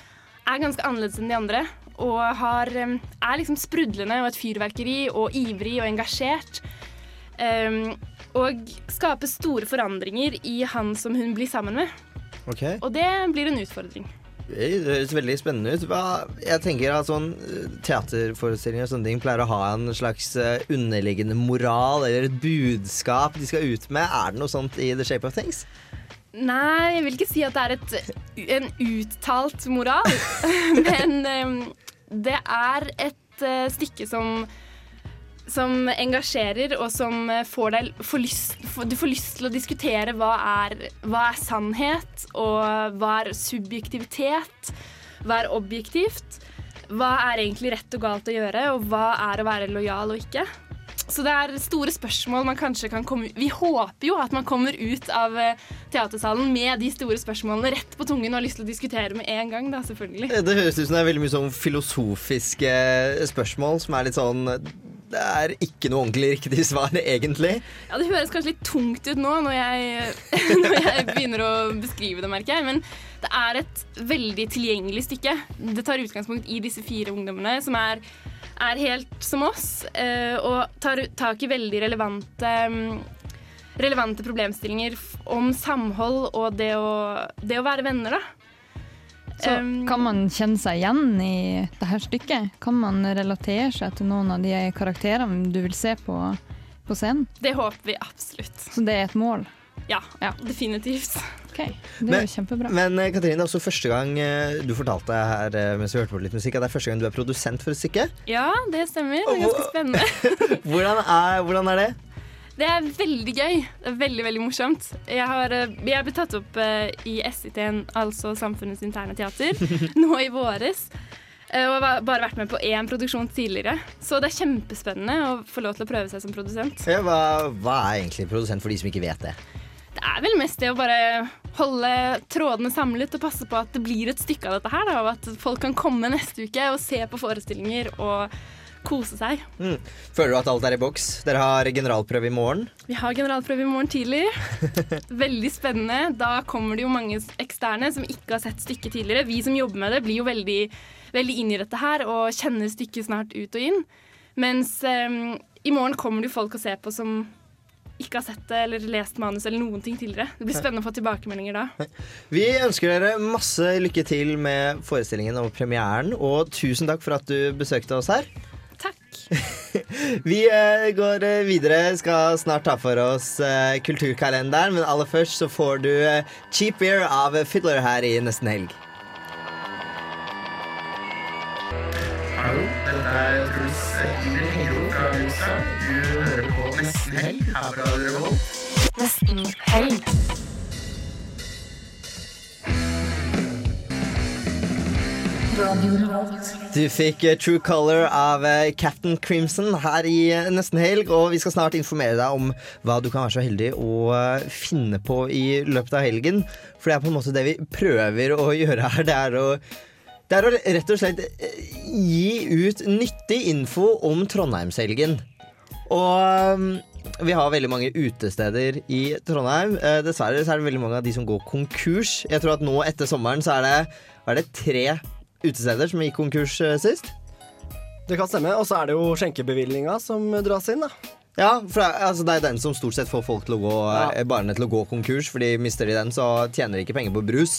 er ganske annerledes enn de andre. Og har, er liksom sprudlende og et fyrverkeri og ivrig og engasjert. Um, og skaper store forandringer i han som hun blir sammen med. Okay. Og det blir en utfordring. Det høres veldig spennende ut. Jeg tenker at sånn eh, Teaterforestillinger og sånne ting pleier å ha en slags eh, underliggende moral eller et budskap de skal ut med. Er det noe sånt i The Shape of Things? Nei, jeg vil ikke si at det er et, en uttalt moral, men det er et eh, stykke som som engasjerer, og som eh, får deg får lyst, Du får lyst til å diskutere hva er, hva er sannhet, og hva er subjektivitet, hva er objektivt, hva er egentlig rett og galt å gjøre, og hva er å være lojal og ikke. Så det er store spørsmål man kanskje kan komme Vi håper jo at man kommer ut av eh, teatersalen med de store spørsmålene rett på tungen og har lyst til å diskutere med en gang, da, selvfølgelig. Det høres ut som det er veldig mye sånn filosofiske spørsmål som er litt sånn Det er ikke noe ordentlig riktig svar, egentlig. Ja, Det høres kanskje litt tungt ut nå når jeg, når jeg begynner å beskrive det, merker jeg. Men det er et veldig tilgjengelig stykke. Det tar utgangspunkt i disse fire ungdommene, som er, er helt som oss, eh, og tar tak i veldig relevante mm, relevante problemstillinger om samhold og det å, det å være venner, da. Så kan man kjenne seg igjen i det her stykket? Kan man relatere seg til noen av de karakterene du vil se på, på scenen? Det håper vi absolutt. Så det er et mål? Ja, definitivt. Ok, Det er jo kjempebra. Men eh, Katrine, det er også første gang eh, du fortalte her eh, mens vi hørte på litt musikk, at det er første gang du er produsent for et stykke. Ja, det stemmer. Det er ganske spennende. Hvordan er, hvordan er det? Det er veldig gøy. Det er veldig, veldig morsomt. Jeg har, jeg ble tatt opp i SIT-en, altså Samfunnets interne teater, nå i våres. Eh, Og har bare vært med på én produksjon tidligere. Så det er kjempespennende å få lov til å prøve seg som produsent. Ja, hva, hva er egentlig produsent for de som ikke vet det? Det er vel mest det å bare holde trådene samlet og passe på at det blir et stykke av dette her. Da, og at folk kan komme neste uke og se på forestillinger og kose seg. Mm. Føler du at alt er i boks? Dere har generalprøve i morgen. Vi har generalprøve i morgen tidlig. Veldig spennende. Da kommer det jo mange eksterne som ikke har sett stykket tidligere. Vi som jobber med det, blir jo veldig, veldig inn i dette her og kjenner stykket snart ut og inn. Mens um, i morgen kommer det jo folk å se på som ikke har sett det eller lest manus eller noen ting tidligere. Det blir spennende å få tilbakemeldinger da. Vi ønsker dere masse lykke til med forestillingen og premieren, og tusen takk for at du besøkte oss her. Takk. Vi eh, går eh, videre, skal snart ta for oss eh, kulturkalenderen, men aller først så får du Cheap Beer av Fiddler her i nesten helg. Hallo, dette er Nesten Helg her på Radio Revolt. Nesten helg. Du fikk eh, True Color av eh, Captain Crimson her i eh, nesten helg, og vi skal snart informere deg om hva du kan være så heldig å finne på i løpet av helgen. For det er på en måte det vi prøver å gjøre her. Det er å, det er å rett og slett gi ut nyttig info om Trondheimshelgen. Og um, vi har veldig mange utesteder i Trondheim. Eh, dessverre så er det veldig mange av de som går konkurs. Jeg tror at nå etter sommeren så er det, er det tre utesteder som gikk konkurs eh, sist. Det kan stemme. Og så er det jo skjenkebevilgninga som dras inn, da. Ja, for det, altså, det er den som stort sett får folk til å gå, ja. barna til å gå konkurs. Fordi mister de den, så tjener de ikke penger på brus.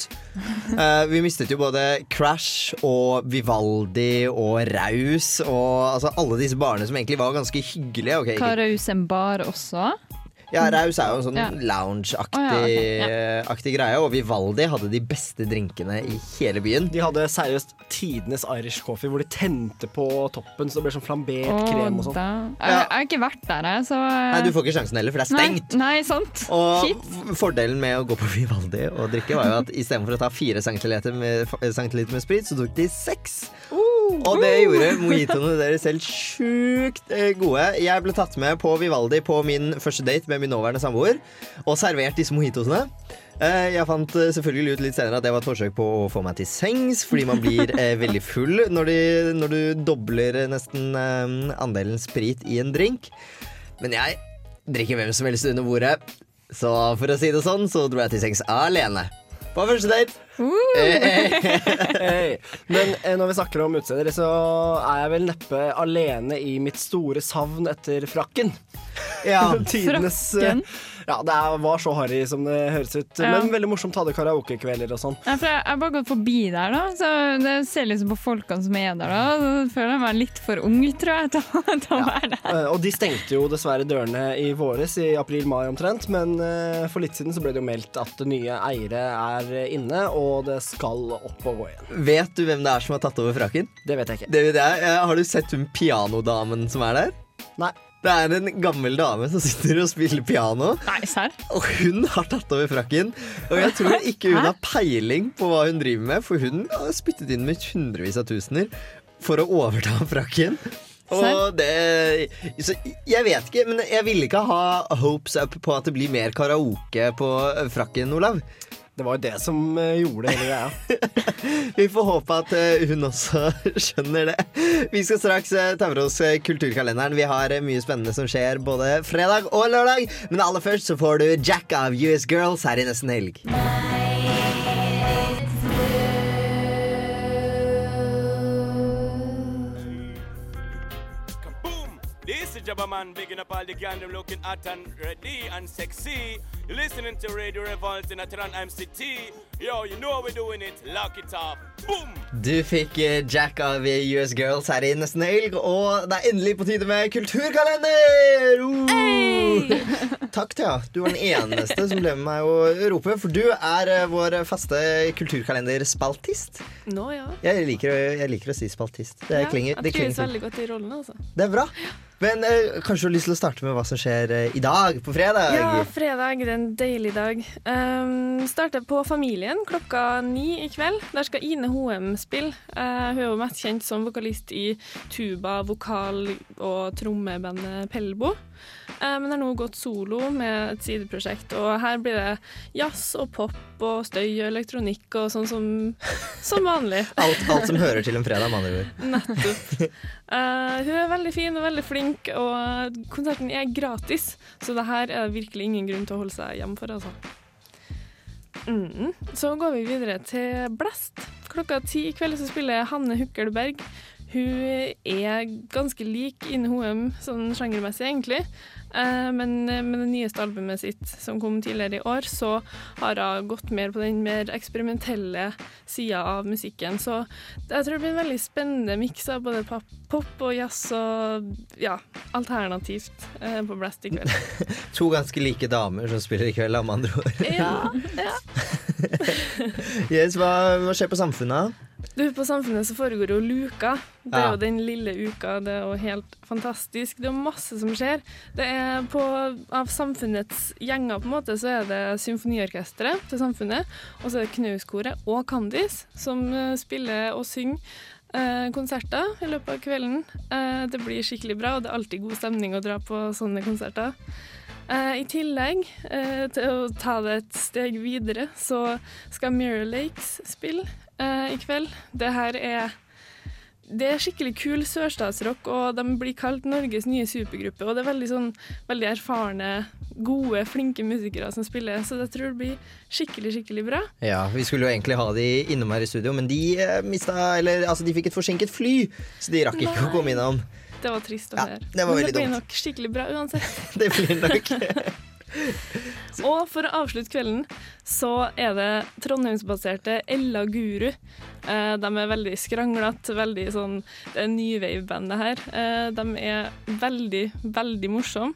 uh, vi mistet jo både Crash og Vivaldi og Raus og altså, alle disse barene som egentlig var ganske hyggelige. Okay, ikke- Karaus en bar også? Ja, Raus er jo en sånn Ja. lounge-aktig oh, ja, okay, ja. eh, greie. Og Vivaldi hadde de beste drinkene i hele byen. De hadde seriøst tidenes Irish coffee hvor de tente på toppen så det ble sånn flambert oh, krem og sånn. da. Jeg, har ikke vært der, jeg, så Nei, Du får ikke sjansen heller, for det er stengt. Nei, nei sant. Og Shit. fordelen med å gå på Vivaldi og drikke var jo at istedenfor å ta fire centiliter med, centiliter med sprit, så tok de seks. Og det gjorde mojitoene deres helt sjukt eh, gode. Jeg ble tatt med på Vivaldi på min første date med min nåværende samboer og servert disse mojitosene. Eh, Jeg fant eh, selvfølgelig ut litt senere at det var et forsøk på å få meg til sengs, fordi man blir veldig full når, de, når du dobler nesten andelen sprit i en drink. Men jeg drikker hvem som helst under bordet. Så for å si det sånn, så dro jeg til sengs alene. På første date. Hei. Men eh, når vi snakker om utseender, så er jeg vel neppe alene i mitt store savn etter frakken. Ja, Tidenes eh, frakken. Ja, det var så harry som det høres ut. Ja. Men veldig morsomt. Hadde karaokekvelder og sånn. Ja, for jeg har bare gått forbi der, da. Så det ser liksom på folkene som er der, da. Så føler jeg meg litt for ung, tror jeg, til, å- å være der. Eh, Og de stengte jo dessverre dørene i våres, i april-mai omtrent. Men eh, for litt siden så ble det jo meldt at nye eiere er inne, og det skal opp og gå igjen. Vet du hvem det er som har tatt over frakken? Det vet jeg ikke. Det vet jeg. Eh, Har du sett hun pianodamen som er der? Nei. Det er en gammel dame som sitter og spiller piano. Nei, sær. Og hun har tatt over frakken. Og jeg tror ikke hun har peiling på hva hun driver med, for hun har spyttet inn med hundrevis av tusener for å overta frakken. Og det Så jeg vet ikke, men jeg ville ikke ha hopes up på at det blir mer karaoke på frakken, Olav. Det var jo det som eh, gjorde hele greia. Vi får håpe at eh, hun også skjønner det. Vi skal straks ta med oss eh, kulturkalenderen. Vi har eh, mye spennende som skjer både fredag og lørdag. Men aller først så får du Jack av US Girls her i nesten helg. Jabba Man, bigging up all the gang, them looking hot and ready and sexy. You're listening to Radio Revolt in Atran MCT. Yo, you know how we're doing it. Lock it up. Boom! Du fikk eh, Jack av US Girls her i nesten helg, og det er endelig på tide med kulturkalender! Uh! Takk, Thea. Du var den eneste som ble med meg å rope, for du er eh, vår faste kulturkalenderspaltist. Nå, ja. Jeg liker, jeg liker å si spaltist. Det ja klinger, det jeg trives klinger veldig godt i rollene, altså. Det er bra. Men eh, kanskje du har lyst til å starte med hva som skjer eh, i dag, på fredag? Ja, fredag det en deilig dag. Um, starter på Familien klokka ni i kveld. Der skal Ine Hoem spille. Uh, hun er jo mest kjent som vokalist i tuba, vokal og trommebandet Pelbo. Uh, men har nå gått solo med et sideprosjekt, og her blir det jazz og pop og støy og elektronikk og sånn som, som vanlig. Alt, alt som hører til en fredag, med andre ord. Nettopp. Uh, hun er veldig fin og veldig flink, og konserten er gratis. Så det her er det virkelig ingen grunn til å holde seg hjemme for, altså. Mm. Så går vi videre til Blest. Klokka ti i kveld så spiller Hanne Hukkelberg. Hun er ganske lik Ine Hoem sånn sjangermessig, egentlig. Eh, men med det nyeste albumet sitt som kom tidligere i år, så har hun gått mer på den mer eksperimentelle sida av musikken. Så jeg tror det blir en veldig spennende miks av både pop, pop og jazz og ja, alternativt eh, på Blast i kveld. To ganske like damer som spiller i kveld, med andre ord. Ja, ja. Yes, hva, hva skjer på Samfunnet? Du, På Samfunnet så foregår jo Luka. Det er Ja. jo den lille uka. Det er jo helt fantastisk. Det er masse som skjer. Det er på, Av Samfunnets gjenger på en måte så er det Symfoniorkesteret til Samfunnet, og så er det Knauskoret og Kandis som eh, spiller og synger konserter i løpet av kvelden. Eh, det blir skikkelig bra, og det er alltid god stemning å dra på sånne konserter. Eh, I tillegg eh, til å ta det et steg videre, så skal Mirror Lakes spille eh, i kveld. Det her er det er skikkelig kul sørstatsrock, og de blir kalt Norges nye supergruppe. Og det er veldig, sånn, veldig erfarne, gode, flinke musikere som spiller, så jeg tror det blir skikkelig, skikkelig bra. Ja, Vi skulle jo egentlig ha de innom her i studio, men de eh, mista Eller altså, de fikk et forsinket fly, så de rakk ikke å komme innom. Det var trist å høre. det var Men det blir dumt. nok skikkelig bra uansett. Det blir nok. Og for å avslutte kvelden, så er det trondheimsbaserte Ella Guru. Eh, de er veldig skranglete, veldig sånn Det er nyvave-band, det her. Eh, de er veldig, veldig morsomme.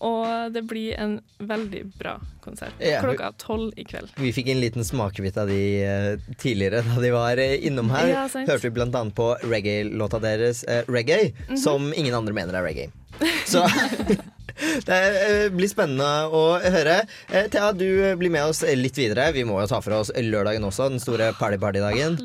Og det blir en veldig bra konsert. Ja. Klokka tolv i kveld. Vi fikk en liten smakebit av de eh, tidligere da de var innom her. Ja. Hørte vi blant annet på reggae-låta deres, eh, 'Reggae', Mhm. som ingen andre mener er reggae. Så det eh, blir spennende å høre. Eh, Thea, du blir med oss litt videre. Vi må jo ta for oss lørdagen også, den store party-party-dagen.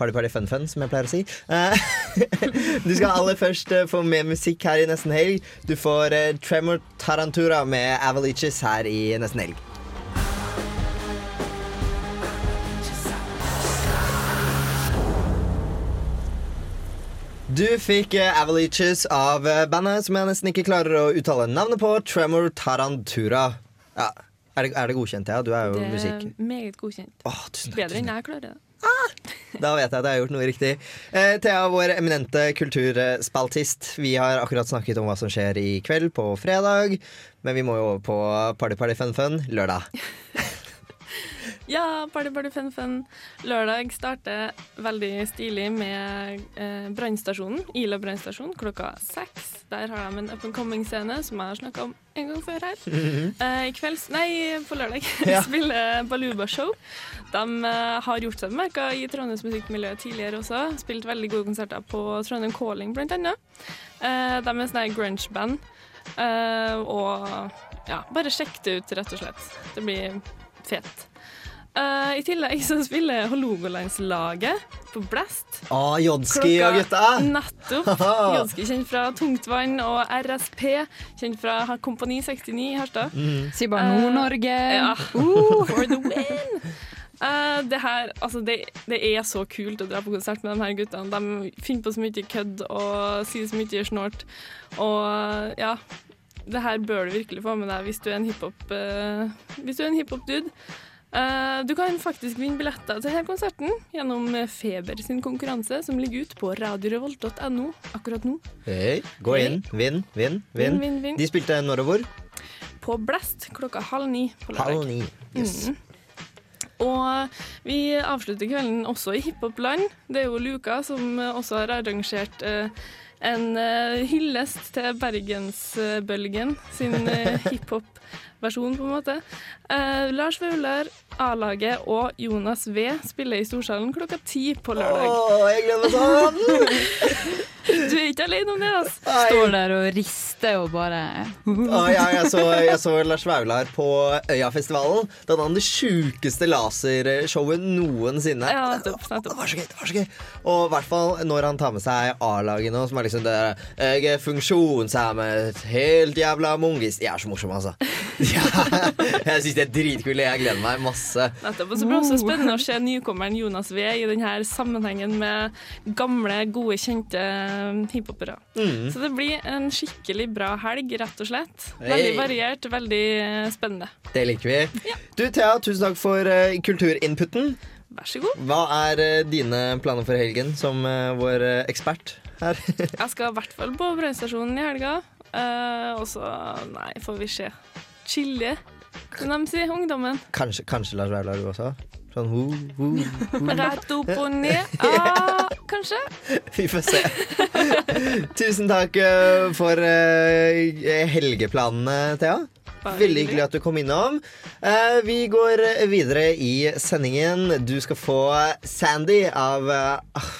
Party-party-fun-fun, som jeg pleier å si. Eh, du skal aller først få med musikk her i Nesten Helg. Du får Tremor Tarantura med Avaliches her i Nesten Helg. Du fikk eh, Avaliches av eh, bandet som jeg nesten ikke klarer å uttale navnet på, Tremor Tarantura. Ja, Er det, er det godkjent, ja? Du er jo Det er musikk... meget godkjent. tusen Bedre Bedre enn jeg klarer det. Da vet jeg at jeg har gjort noe riktig. Eh, Thea, vår eminente kulturspaltist. Vi har akkurat snakket om hva som skjer i kveld på fredag. Men vi må jo over på Party Party Fun Fun lørdag. Ja, Party Party Fun Fun. Lørdag starter veldig stilig med eh, brannstasjonen, Ila brannstasjon, klokka seks. Der har de en up and coming-scene som jeg har snakka om en gang før her. Mhm. Eh, I kveld, nei, på lørdag Ja. spiller Baluba Show. De eh, har gjort seg bemerka i Trondheims musikkmiljø tidligere også. Spilt veldig gode konserter på Trondheim Calling, blant annet. Eh, de er sånn grunge-band. Eh, og ja, bare sjekk det ut, rett og slett. Det blir fett. Eh, I tillegg så spiller Hålogalandslaget på Blast. Ah, Jodski og gutta! Nettopp. Jodski kjent fra Tungtvann og RSP, kjent fra Kompani 69 i Harstad. Mm. Sier bare Nord-Norge. Ja. Uh. For the win! Eh, det her, altså det, det er så kult å dra på konsert med de her guttene. De finner på så mye kødd og sier så mye snålt. Og ja, det her bør du virkelig få med deg hvis du er en hiphop uh, Hvis du er en hiphop-dude. Eh, du kan faktisk vinne billetter til denne konserten gjennom Feber sin konkurranse, som ligger ute på radiorevolt.no akkurat nå. Hei, gå inn. Vinn, vinn, vinn. Vin, vin. De spilte når og hvor? På Blast klokka halv ni på lørdag. Halv ni. Yes. Mm. Og vi avslutter kvelden også i hiphopland. Det er jo Luka som eh, også har arrangert eh, en eh, hyllest til Bergensbølgen sin eh, hiphop-versjon, på en måte. Eh, Lars Vaular, A-laget og Jonas V spiller i Storsalen klokka ti på lørdag. Åh, jeg gleder meg sånn! Du er ikke alene om det, altså. Står der og rister og bare Å, ja, jeg, så, jeg så Lars Vaular på Øyafestivalen. Da hadde han det sjukeste lasershowet noensinne. Ja, nettopp, nettopp. Det var så gøy! det var så gøy Og i hvert fall når han tar med seg A-laget nå, som er liksom det der, Jeg er funksjonshemmet, helt jævla mongis. Jeg er så morsom, altså. Ja, jeg syns det er dritkult. Jeg gleder meg masse. Nettopp. Og så blir det også spennende å se nykommeren Jonas V i denne sammenhengen med gamle, gode, kjente hiphopere. Mm. Så det blir en skikkelig bra helg, rett og slett. Veldig variert, veldig spennende. Det liker vi. Du Thea, tusen takk for uh, kulturinputen. Vær så god. Hva er eh, dine planer for helgen som eh, vår ekspert her? Jeg skal i hvert fall på brannstasjonen i helga. Og så, nei, får vi se. Chille, som de sier, ungdommen. kanskje, kanskje Lars Vaular du også? Sånn ho, ho, ho. Rett opp og ned. Ah, kanskje. Vi får se. Tusen takk eh, for eh, helgeplanene, Thea. Veldig hyggelig at du kom innom. Eh, vi går videre i sendingen. Du skal få Sandy av ah,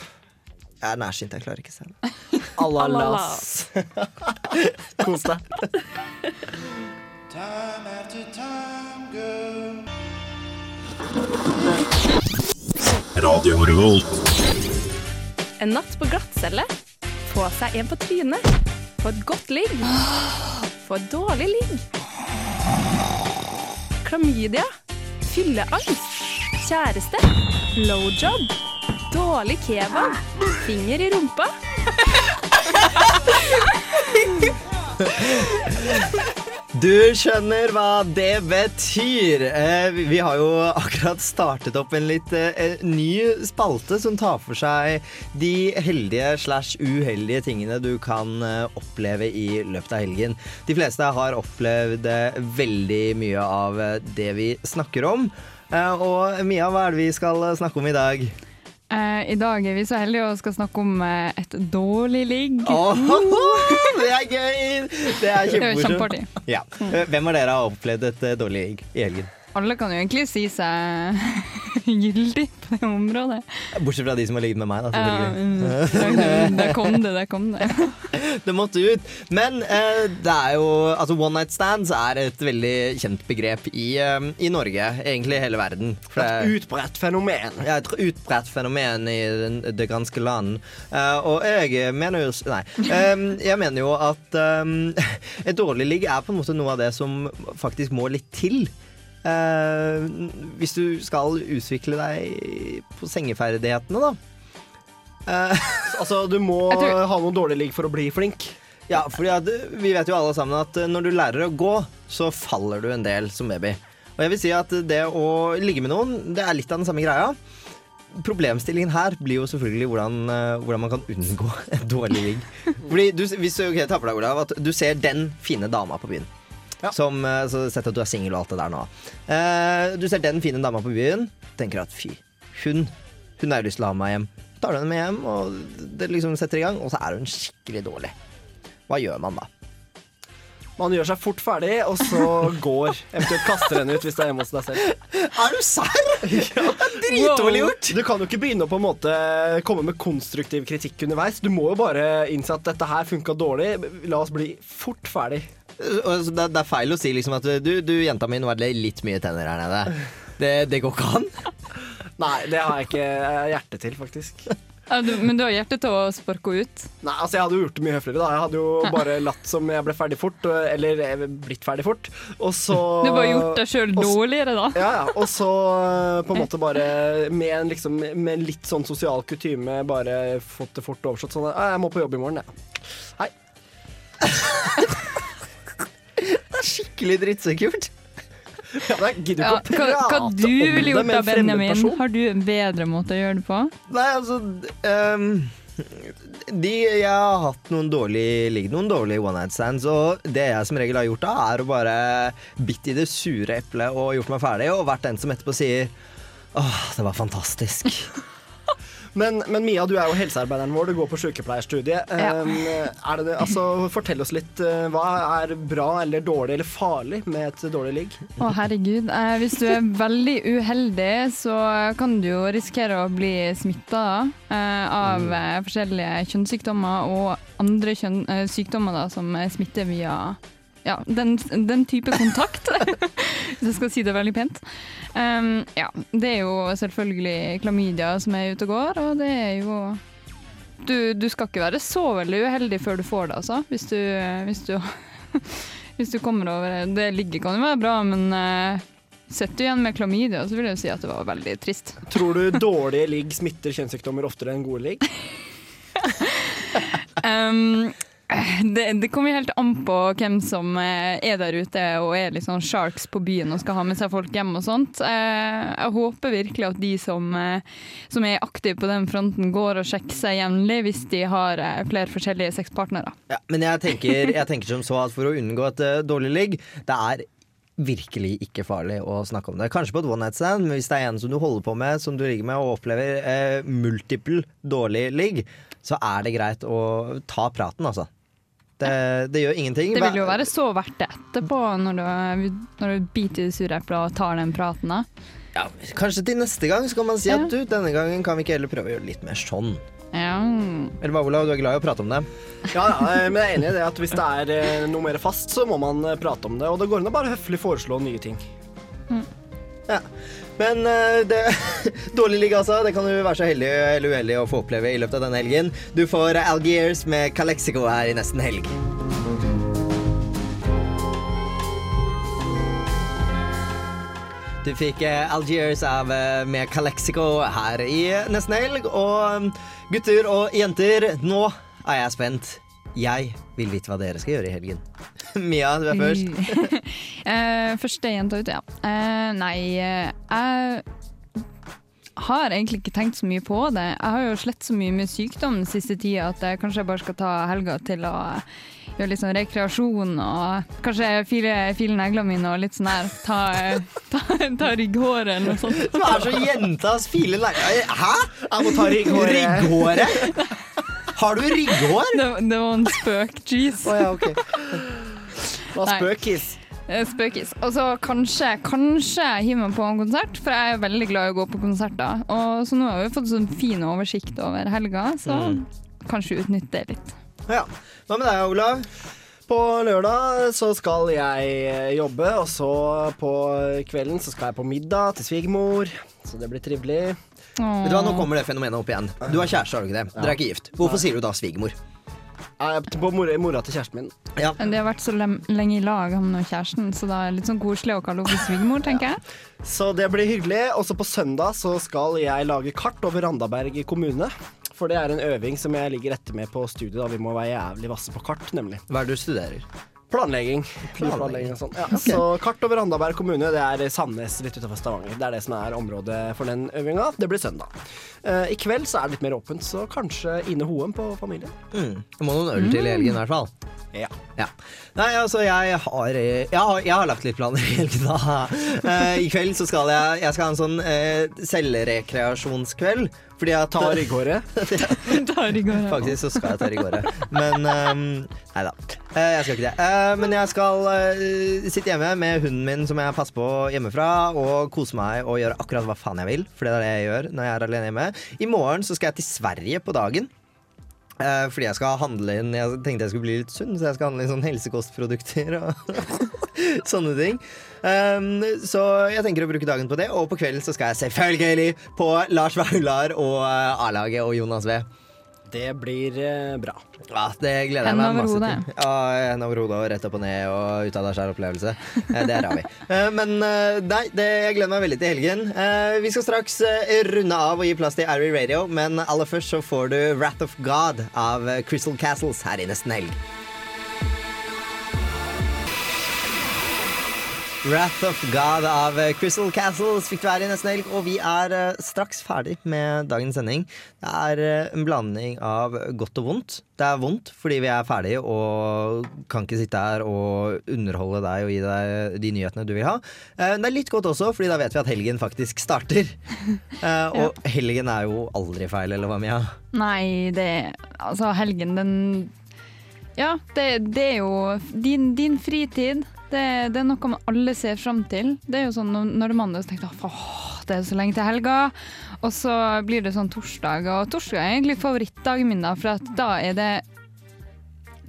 Jeg er nærsynt, jeg klarer ikke Sandy. Alalas. Kos deg. Time after time, girl. Radio Revolt. En natt på glattcelle. Få seg en på trynet. Få et godt ligg. Få et dårlig ligg. Klamydia. Fylleangst. Kjæreste. Blowjob. Dårlig kebab. Finger i rumpa. Du skjønner hva det betyr. Eh, vi- har jo akkurat startet opp en litt eh, ny spalte som tar for seg de heldige slash uheldige tingene du kan eh, oppleve i løpet av helgen. De fleste har opplevd eh, veldig mye av det vi snakker om. Og Mia, hva er det vi skal snakke om i dag? Eh, I dag er vi så heldige og skal snakke om eh, et dårlig ligg. Åh, det er gøy! Det er kjempemorsomt. Ja. Eh, Hvem av dere har opplevd et dårlig ligg i helgen? Alle kan jo egentlig si seg gyldig på det området. Bortsett fra de som har ligget med meg, da. Ja, der kom det, der kom det. det måtte ut. Men eh, det er jo Altså, one night stands er et veldig kjent begrep i, eh, i Norge, egentlig i hele verden. For Et utbredt fenomen. Ja, et utbredt fenomen i den, det ganske land. Eh, og jeg mener jo Nei. Eh, jeg mener jo at eh, et dårlig ligg er på en måte noe av det som faktisk må litt til. Eh, hvis du skal utvikle deg på sengeferdighetene, da. Eh, altså, du må tror- ha noen dårlig ligg for å bli flink. Ja, fordi at vi vet jo alle sammen at eh, når du lærer å gå, så faller du en del som baby. Og jeg vil si at det å ligge med noen, det er litt av den samme greia. Problemstillingen her blir jo selvfølgelig hvordan, eh, hvordan man kan unngå et dårlig ligg. Fordi du, hvis du okay, for deg, Olav, at du ser den fine dama på byen. Som, eh, så Sett at du er singel og alt det der nå. Uh, du ser den fine dama på byen, tenker at fy, hun Hun har jo lyst til å ha meg hjem. Tar du henne med hjem, og det liksom setter i gang, og så er hun skikkelig dårlig. Hva gjør man da? Man gjør seg fort ferdig, og så går. Eventuelt kaster henne ut hvis det er hjemme hos deg selv. Er du serr?! Ja, dritdårlig gjort! Du kan jo ikke begynne å på en måte komme med konstruktiv kritikk underveis. Du må jo bare innse at dette her funka dårlig. La oss bli fort ferdig. Det, det er feil å si liksom at du, du jenta mi, nå er det litt mye tenner her nede. Det, det går ikke an. Nei, det har jeg ikke hjerte til, faktisk. Ja, du, men du har hjerte til å sparke henne ut? Nei, altså Jeg hadde jo gjort det mye høfligere. da Jeg hadde jo bare latt som jeg ble ferdig fort, eller eh, blitt ferdig fort. Og så Du bare gjort deg sjøl dårligere, da. Ja, ja. Og så eh, på en måte bare med en, liksom, med litt sånn sosial kutyme bare fått det fort overstått. Sånn at «Ah, jeg må på jobb i morgen, jeg. Hei. Er skikkelig drittsikkert Ja, jeg gidder ikke hva, å hva hva du om det med en fremmed Benjamin? person. Har du en bedre måte å gjøre det på? Nei, altså ehm, de, Jeg har hatt noen dårlige ligg, noen dårlige one night stands, og det jeg som regel har gjort da, er å bare bitt i det sure eplet og gjort meg ferdig, og vært den som etterpå sier Åh, det var fantastisk. Men, men Mia, du er jo helsearbeideren vår, du går på sykepleierstudiet. Ja. Det, altså, fortell oss litt. uh, hva er bra eller dårlig eller farlig med et dårlig ligg? Å, herregud. Eh, hvis du er veldig uheldig, så kan du jo risikere å bli smitta eh, av mm. forskjellige kjønnssykdommer og andre kjønn, eh, sykdommer da, som eh, smitter via ja, den, den type kontakt, hvis jeg skal si det veldig pent. Um, ja, det er jo selvfølgelig klamydia som er ute og går, og det er jo du, du skal ikke være så veldig uheldig før du får det, altså. Hvis du, hvis du, hvis du kommer over Det ligger kan jo være bra, men uh, sitter du igjen med klamydia, så vil jeg si at det var veldig trist. Tror du dårlige ligg smitter kjønnssykdommer oftere enn gode ligg? Um, det, det kommer helt an på hvem som eh, er der ute og er litt sånn sharks på byen og skal ha med seg folk hjem og sånt. Eh, Jeg håper virkelig at de som, eh, som er aktive på den fronten, går og sjekker seg jevnlig hvis de har flere forskjellige sexpartnere. Ja, men jeg tenker, jeg tenker som så at for å unngå et dårlig ligg, det er virkelig ikke farlig å snakke om det. Kanskje på et one night stand, men hvis det er en som du holder på med, som du ligger med og opplever eh, multiple dårlig ligg, så er det greit å ta praten, altså. Det, det gjør ingenting. Det vil jo være så verdt det etterpå, når du, når du biter i det sure eplet og tar den praten. da. Ja, kanskje til neste gang så kan man si Ja. at du, denne gangen kan vi ikke heller prøve å gjøre det litt mer sånn. Ja. Eller hva, Olav, du er glad i å prate om det? Ja, ja, eh, men jeg er enig i det at hvis det er eh, noe mer fast, så må man eh, prate om det. Og det går an å bare høflig foreslå nye ting. Ja. Men eh, det, dårlig ligg, altså. Det kan du være så heldig eller uheldig å få oppleve i løpet av denne helgen. Du får Algiers med Calexico her i nesten helg. Du fikk eh, Algiers av, eh, med Calexico her i nesten helg. Og mm, gutter og jenter, nå er jeg spent. Jeg vil vite hva dere skal gjøre i helgen. Mia, du er først. Eh, første jenta ute, ja. Uh, nei, eh, jeg har egentlig ikke tenkt så mye på det. Jeg har jo slett så mye med sykdom den siste tida at jeg kanskje bare skal ta helga til å gjøre litt sånn rekreasjon og kanskje file, file neglene mine og litt sånn her. Ta, ta, ta rygghåret eller noe sånt. Du er så jentas file negler. Hæ? Jeg må ta rygghåret. Rygghåret? Har du rygghår? Det, det var en spøk, jeez. Oh, ja, Det var spøk, spøkis? Eh, Spøkis. Og så kanskje, kanskje hiver meg på en konsert, for jeg er veldig glad i å gå på konserter. Og så nå har vi fått sånn fin oversikt over helga, så Mm. kanskje utnytte det litt. Ja. Hva med deg, Olav? På lørdag så skal jeg eh, jobbe, og så på kvelden så skal jeg på middag til svigermor. Så det blir trivelig. Vet du hva, Nå kommer det fenomenet opp igjen. Du har kjæreste, har du ikke det? Dere er ikke gift. Hvorfor sier du da svigermor? Er på mora, mora til kjæresten min. Ja. De har vært så lenge i lag, han og kjæresten, så det er litt sånn koselig å kalle henne svigermor, tenker jeg. Så det blir hyggelig. Også på søndag så skal jeg lage kart over Randaberg kommune. For det er en øving som jeg ligger etter med på studiet. da Vi må være jævlig vasse på kart, nemlig. Hva er det du studerer? Planlegging. Planlegging. Sånn. Ja, okay. Så kart over Randaberg kommune, det er Sandnes litt utenfor Stavanger. Det er det som er området for den øvinga. Det blir søndag. Eh, I kveld så er det litt mer åpent, så kanskje Ine Hoem på Familien. Mm. Det må noen øl til i helgen i hvert fall. Ja. Nei, altså, jeg har, jeg har, jeg har lagt litt planer i helgen, da. Eh, I kveld så skal jeg Jeg skal ha en sånn eh, selvrekreasjonskveld. Fordi jeg tar ryggåret. Faktisk så skal jeg ta ryggåret. Men um, Nei da. Eh, jeg skal ikke det. Eh, men jeg skal eh, sitte hjemme med hunden min som jeg passer på hjemmefra, og kose meg og gjøre akkurat hva faen jeg vil. For det er det jeg gjør når jeg er alene hjemme. I morgen så skal jeg til Sverige på dagen. Eh, fordi jeg skal handle inn Jeg tenkte jeg skulle bli litt sunn, så jeg skal handle inn sånne helsekostprodukter og sånne ting. Um, så jeg tenker å bruke dagen på det, og på kvelden så skal jeg selvfølgelig på Lars Vaular og uh, A-laget og Jonas V. Det blir uh, bra. Ja, det gleder jeg meg masse hodet. til. Ja, Hendene over hodet og rett opp og ned og ut av deg sjæl-opplevelse. Eh, Det er Ravi. Men nei, det, jeg gleder meg veldig til helgen. Vi skal straks runde av og gi plass til Airy Radio, men aller først så får du Wrath of God av Crystal Castles her i nesten helg. Wrath of God av eh, Crystal Castles fikk du her i nesten helg, og vi er eh, straks ferdig med dagens sending. Det er eh, en blanding av godt og vondt. Det er vondt fordi vi er ferdige og kan ikke sitte her og underholde deg og gi deg de nyhetene du vil ha. Men Det er litt godt også, fordi da vet vi at helgen faktisk starter. ja. Og helgen er jo aldri feil, eller hva, Mia? Nei, det Altså, helgen, den Ja, det, det er jo din, din fritid. Det, det er noe man alle ser fram til. Det er jo sånn når det er mandag, så tenker du at det er så lenge til helga. Og så blir det sånn torsdag, og torsdag er egentlig favorittdagen min, da, for at da er det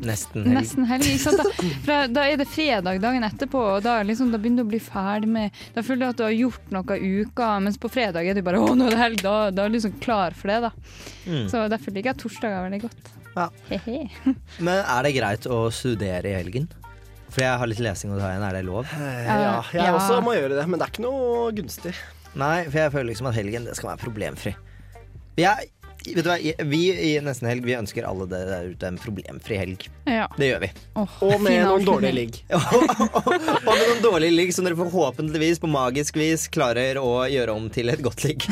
Nesten helg. Nesten helg? Da, for da er det fredag dagen etterpå, og da, liksom, da begynner du å bli ferdig med Da føler du at du har gjort noe i uka, mens på fredag er du bare 'Å, nå er det helg', da, da er du liksom klar for det, da. Mm. Så derfor liker jeg torsdager veldig godt. Ja. He-he. Men er det greit å studere i helgen? For jeg har litt lesing å ta igjen, er det lov? Ja, jeg Ja. også må gjøre det, men det er ikke noe gunstig. Nei, for jeg føler liksom at helgen det skal være problemfri. Jeg, vet du hva, vi i Nesten Helg vi ønsker alle dere der ute en problemfri helg. Ja. Det gjør vi. Og med noen dårlige ligg. Og med noen dårlige ligg som dere forhåpentligvis på magisk vis klarer å gjøre om til et godt ligg.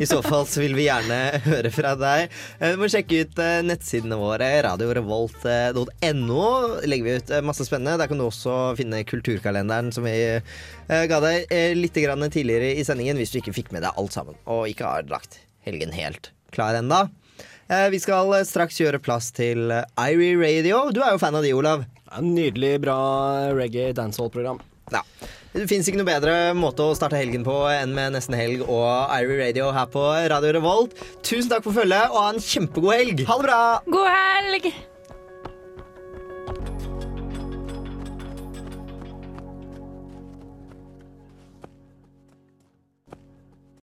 I så fall så vil vi gjerne høre fra deg. Eh, Du må sjekke ut eh, nettsidene våre, radiorevolt.no. Legger vi ut eh, masse spennende. Der kan du også finne kulturkalenderen som vi eh, ga deg eh, litt tidligere i sendingen, hvis du ikke fikk med deg alt sammen og ikke har lagt helgen helt klar enda. Eh, Vi skal eh, straks gjøre plass til eh, Irie Radio. Du er jo fan av de, Olav. Nydelig, bra reggae dancehall-program. Ja. Det fins ikke noe bedre måte å starte helgen på enn med Nesten Helg og Irie Radio her på Radio Revolt. Tusen takk for følget, og ha en kjempegod helg! Ha det bra! God helg!